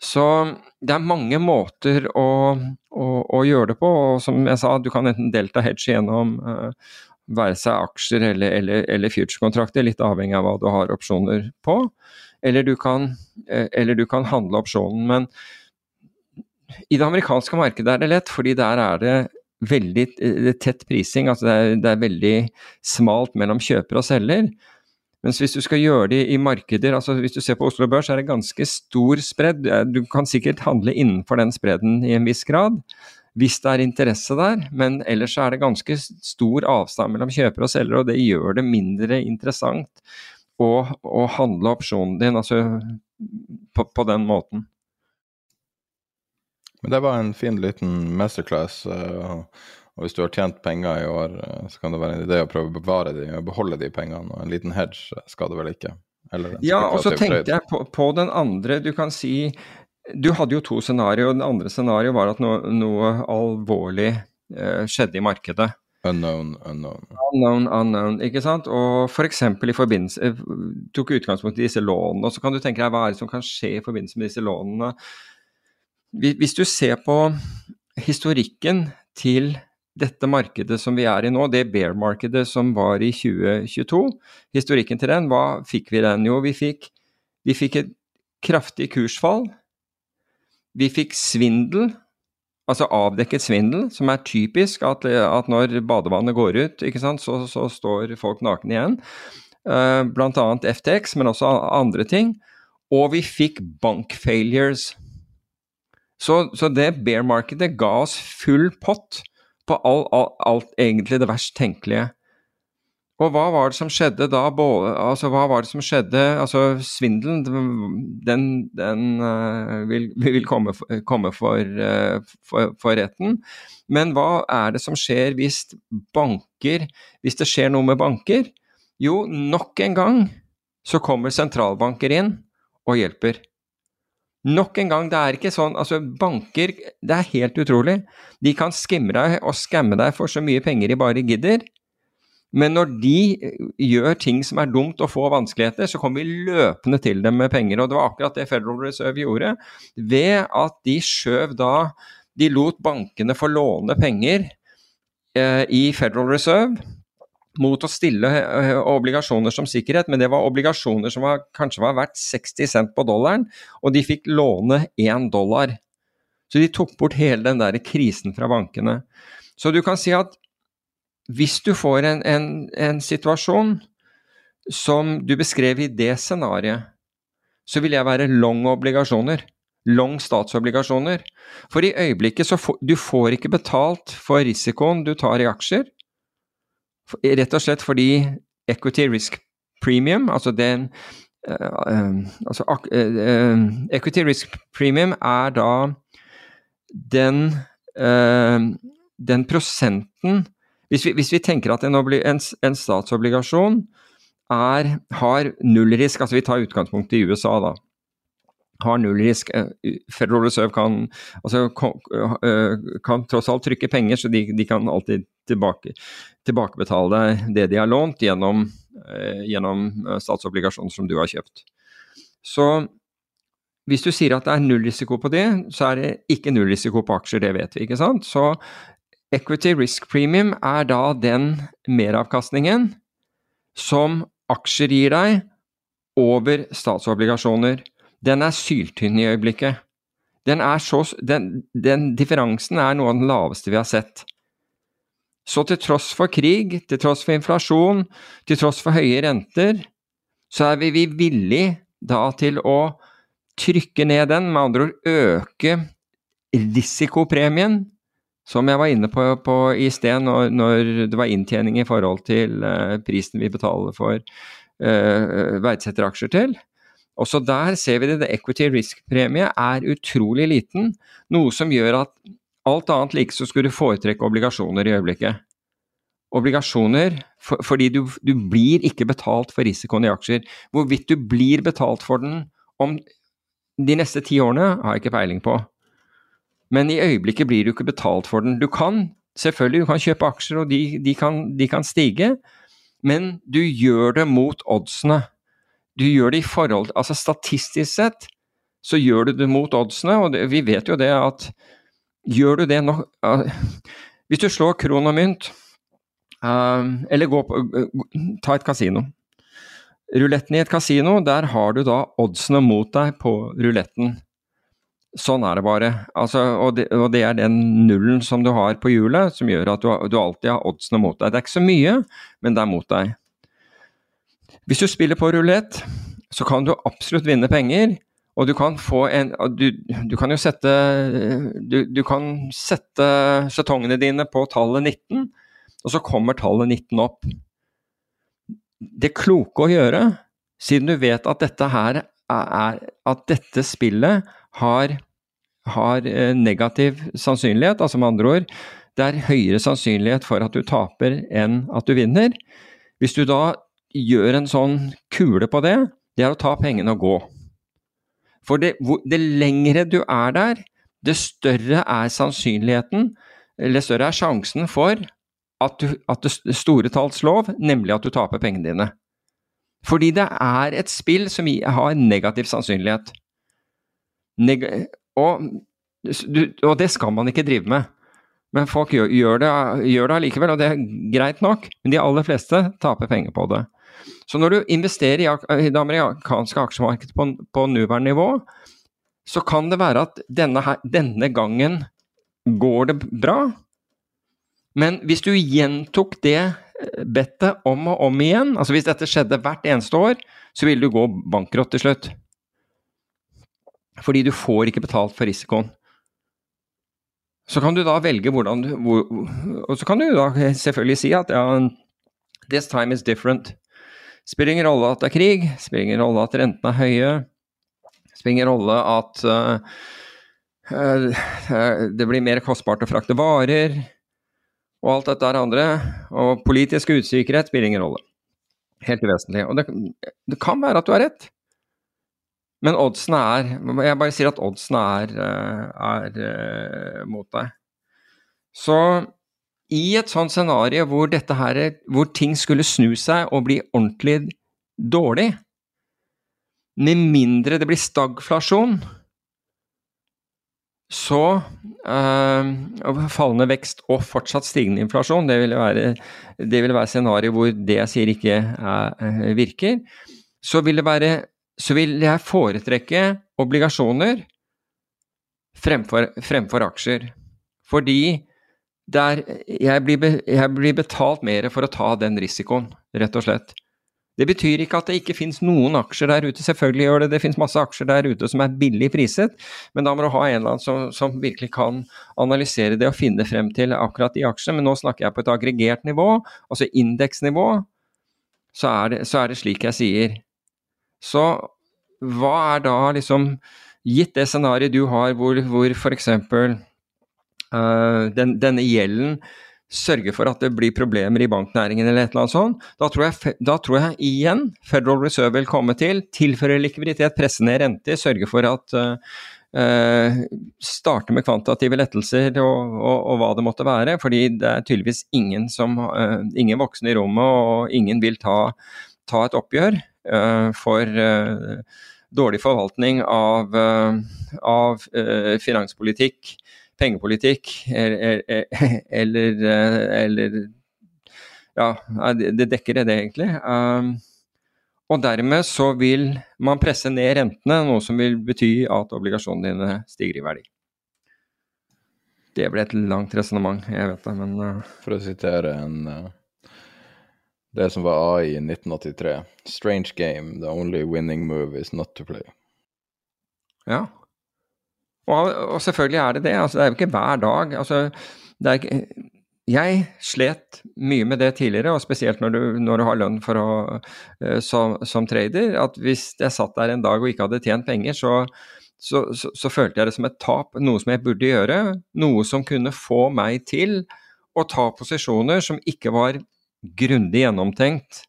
Så det er mange måter å, å, å, gjøre det på. og Som jeg sa, du kan enten delta hedge gjennom uh, være seg aksjer eller, eller, eller future-kontrakter, litt avhengig av hva du har opsjoner på. Eller du kan, eh, eller du kan handle opsjonen. Men i det amerikanske markedet er det lett, fordi der er det veldig eh, tett prising. altså det er, det er veldig smalt mellom kjøper og selger. Mens hvis du skal gjøre det i markeder, altså hvis du ser på Oslo Børs, er det ganske stor spredd. Du kan sikkert handle innenfor den spredden i en viss grad hvis det er interesse der. Men ellers er det ganske stor avstand mellom kjøper og selger, og det gjør det mindre interessant å, å handle opsjonen din altså på, på, den måten. Men det var en fin liten masterclass. Uh, og hvis du har tjent penger i år, uh, så kan det være en idé å prøve å bevare de og beholde de pengene. Og en liten hedge skal det vel ikke? ja, og så tenkte jeg på, på, den andre. Du kan si du hadde jo to scenarioer. Det andre scenarioet var at noe, noe alvorlig eh, skjedde i markedet. Unknown, unknown. Unknown, unknown, ikke sant. Og f.eks. i forbindelse eh, Tok utgangspunkt i disse lånene. Og så kan du tenke deg hva er det som kan skje i forbindelse med disse lånene. Hvis du ser på historikken til dette markedet som vi er i nå, det bear-markedet som var i 2022, historikken til den, hva fikk vi den? Jo, vi fikk, vi fikk et kraftig kursfall vi fikk svindel, altså avdekket svindel, som er typisk at, at når badevannet går ut, sant, så, så står folk nakne igjen. Uh, blant annet FTX, men også andre ting. Og vi fikk bank failures. Så, så det bear markedet ga oss full pott på all, all, alt egentlig det verst tenkelige. Og hva var det som skjedde da? Altså, hva var det som skjedde? Altså, svindelen, den, den uh, vil, vil, komme, for, komme for, uh, for, for, retten. Men hva er det som skjer hvis banker Hvis det skjer noe med banker? Jo, nok en gang så kommer sentralbanker inn og hjelper. Nok en gang, det er ikke sånn Altså, banker, det er helt utrolig. De kan skimme deg og skamme deg for så mye penger de bare gidder. Men når de eh, gjør ting som er dumt og får vanskeligheter, så kommer vi løpende til dem med penger. Og det var akkurat det Federal Reserve gjorde, ved at de skjøv da De lot bankene få låne penger eh, i Federal Reserve mot å stille eh, obligasjoner som sikkerhet, men det var obligasjoner som var, kanskje var verdt 60 cent på dollaren, og de fikk låne 1 dollar. Så de tok bort hele den der krisen fra bankene. Så du kan si at hvis du får en, en, en situasjon som du beskrev i det scenarioet, så vil jeg være long obligasjoner. Long statsobligasjoner. For i øyeblikket så får du får ikke betalt for risikoen du tar i aksjer. Rett og slett fordi equity risk premium, altså den uh, altså, uh, Equity risk premium er da den, den prosenten hvis vi, hvis vi tenker at en, en, en statsobligasjon er, har nullrisk, altså vi tar utgangspunkt i USA, da har nullrisk. Eh, Federal Reserve kan, altså, eh, kan, tross alt trykke penger, så de, de kan alltid tilbake, tilbakebetale det de har lånt gjennom, eh, gjennom statsobligasjoner som du har kjøpt. Så hvis du sier at det er nullrisiko på det, så er det ikke nullrisiko på aksjer, det vet vi, ikke sant. Så Equity risk premium er da den meravkastningen som aksjer gir deg over statsobligasjoner. Den er syltynn i øyeblikket. Den, så, den, den differansen er noe av den laveste vi har sett. Så til tross for krig, til tross for inflasjon, til tross for høye renter, så er vi, vi villige da til å trykke ned den, med andre ord øke risikopremien som jeg var inne på, på i sted, når, når, det var inntjening i forhold til uh, prisen vi betaler for uh, verdsetteraksjer til. Også der ser vi det. The equity risk-premie er utrolig liten, noe som gjør at alt annet like så skulle du foretrekke obligasjoner i øyeblikket. Obligasjoner for, fordi du, du, blir ikke betalt for risikoen i aksjer. Hvorvidt du blir betalt for den om de neste ti årene, har jeg ikke peiling på. Men i øyeblikket blir du ikke betalt for den. Du kan selvfølgelig du kan kjøpe aksjer, og de, de, kan, de kan, stige, men du gjør det mot oddsene. Du gjør det i forhold Altså statistisk sett så gjør du det mot oddsene, og det, vi vet jo det at gjør du det nå uh, Hvis du slår kron og mynt, uh, eller gå på, ta et kasino. Ruletten i et kasino, der har du da oddsene mot deg på ruletten. Sånn er det bare. Altså, og, det, og, det, er den nullen som du har på hjulet, som gjør at du, du, alltid har oddsene mot deg. Det er ikke så mye, men det er mot deg. Hvis du spiller på rulett, så kan du absolutt vinne penger. Og du kan få en Du, du kan jo sette du, du kan sette setongene dine på tallet 19, og så kommer tallet 19 opp. Det kloke å gjøre, siden du vet at dette her er At dette spillet har, har eh, negativ sannsynlighet, altså med andre ord det er høyere sannsynlighet for at du taper enn at du vinner. Hvis du da gjør en sånn kule på det, det er å ta pengene og gå. For det, det lengre du er der, det større er sannsynligheten, eller større er sjansen for at, du, at det store talls lov, nemlig at du taper pengene dine. Fordi det er et spill som har negativ sannsynlighet og, og, det skal man ikke drive med. Men folk gjør, gjør det, gjør det allikevel, og det er greit nok. Men de aller fleste taper penger på det. Så når du investerer i, det amerikanske aksjemarkedet på, på nåværende nivå, så kan det være at denne, denne gangen går det bra. Men hvis du gjentok det eh, bettet om og om igjen, altså hvis dette skjedde hvert eneste år, så ville du gå bankrott til slutt. Fordi du får ikke betalt for risikoen. Så kan du da velge hvordan du hvor, Og så kan du da selvfølgelig si at ja, this time is different. Spiller ingen rolle at det er krig, spiller ingen rolle at rentene er høye, spiller ingen rolle at uh, uh, det blir mer kostbart å frakte varer, og alt dette er andre. Og politisk usikkerhet spiller ingen rolle. Helt uvesentlig. Og det, det, kan være at du har rett, men oddsene er Jeg bare sier at oddsene er, eh, er mot deg. Så i et sånt scenario hvor, her, hvor ting skulle snu seg og bli ordentlig dårlig, med mindre det blir stagflasjon, så øh, Fallende vekst og fortsatt stigende inflasjon, det vil være, det vil være scenario hvor det jeg sier ikke er, virker. Så vil, være, så vil, jeg foretrekke obligasjoner fremfor, fremfor aksjer. Fordi der jeg blir, jeg blir betalt mer for å ta den risikoen, rett og slett. Det betyr ikke at det ikke finnes noen aksjer der ute, selvfølgelig gjør det det. finnes masse aksjer der ute som er billig priset, men da må du ha en eller annen som, som, virkelig kan analysere det og finne frem til akkurat de aksjene. Men nå snakker jeg på et aggregert nivå, altså indeksnivå, så, så er det slik jeg sier. Så hva er da liksom Gitt det scenarioet du har hvor, hvor f.eks. Uh, den, denne gjelden sørger for at det blir problemer i banknæringen eller et eller annet sånt, da tror, jeg, da tror jeg igjen Federal Reserve vil komme til, tilføre likviditet, presse ned renter, sørge for at uh, uh, Starte med kvantitative lettelser og, og, og, hva det måtte være. Fordi det er tydeligvis ingen, som, uh, ingen voksne i rommet, og ingen vil ta, ta et oppgjør for dårlig forvaltning av, av finanspolitikk pengepolitikk eller, eller, Ja, det dekker det, egentlig. Um, og dermed så vil man presse ned rentene, noe som vil bety at obligasjonene dine stiger i verdi. Det ble et langt resonnement, jeg vet det, men. For å sitere en Det som var AI i 1983. Strange game, the only winning move is not to play. Ja, og, og, selvfølgelig er det det. Altså, det er jo ikke hver dag. Altså, ikke, jeg slet mye med det tidligere, og spesielt når du, når du har lønn å, uh, som, som, trader. At hvis jeg satt der en dag og ikke hadde tjent penger, så, så, så, så, følte jeg det som et tap. Noe som jeg burde gjøre. Noe som kunne få meg til å ta posisjoner som ikke var grundig gjennomtenkt.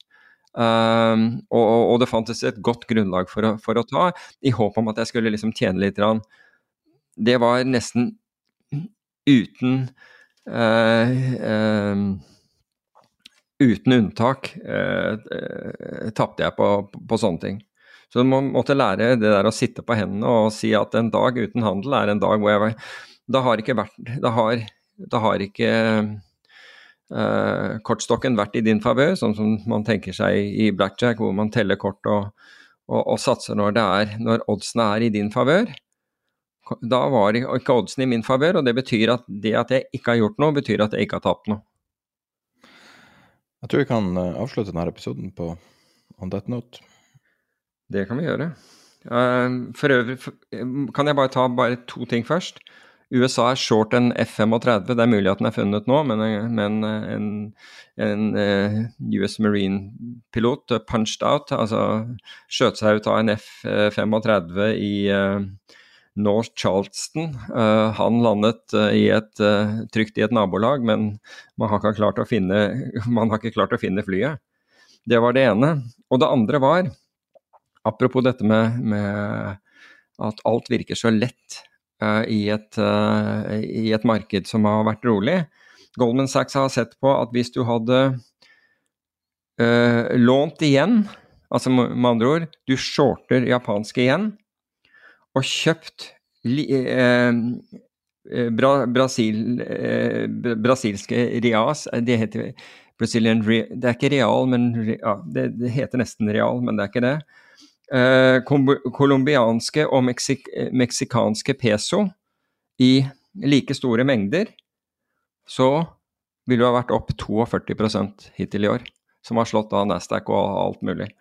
Um, og, og, det fantes et godt grunnlag for å, for å, ta, i håp om at jeg skulle liksom tjene litt. Rann det var nesten uten uh, uh, Uten unntak uh, tapte jeg på, på, sånne ting. Så man måtte lære det der å sitte på hendene og si at en dag uten handel er en dag hvor jeg var Da har ikke vært Da har, da har ikke uh, kortstokken vært i din favør, sånn som man tenker seg i blackjack, hvor man teller kort og, og, og satser når, det er, når oddsene er i din favør da var ikke oddsen i min favør, og det betyr at det at jeg ikke har gjort noe, betyr at jeg ikke har tapt noe. Jeg tror vi kan eh, avslutte denne episoden på on that note. Det kan vi gjøre. Eh, for øvrig kan jeg bare ta bare to ting først. USA er short en F-35. Det er mulig at den er funnet nå, men, men en, en, eh, US Marine-pilot punched out, altså skjøt seg ut av en F-35 i North Charleston. Han landet i et, trygt i et nabolag, men man har, ikke klart å finne, man har ikke klart å finne flyet. Det var det ene. Og det andre var, apropos dette med, med at alt virker så lett i et, i, et, marked som har vært rolig. Goldman Sachs har sett på at hvis du hadde lånt igjen, altså med andre ord, du shorter japanske igjen, og kjøpt eh, eh, Bra, Brasil, uh, brasilske Rias Det heter Brazilian Det er ikke real, men ja, det, det, heter nesten real, men det er ikke det. Eh, colombianske og meksik, meksikanske peso i like store mengder, så vil du ha vært opp 42 hittil i år. Som har slått av Nasdaq og alt mulig.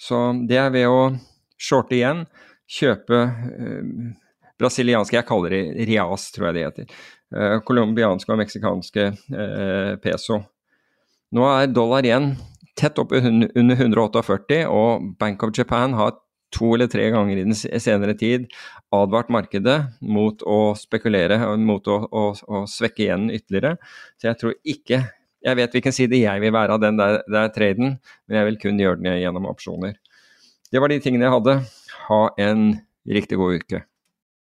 Så det er ved å shorte igjen, kjøpe eh, brasilianske Jeg kaller det rias, tror jeg det heter. Eh, og meksikanske eh, peso. Nå er dollar igjen tett opp under 148, og Bank of Japan har to eller tre ganger i den senere tid advart markedet mot å spekulere, mot å, å, å svekke igjen ytterligere. Så jeg tror ikke Jeg vet hvilken side jeg vil være av den der, der traden, men jeg vil kun gjøre den gjennom opsjoner. Det var de tingene jeg hadde. Ha en riktig god uke.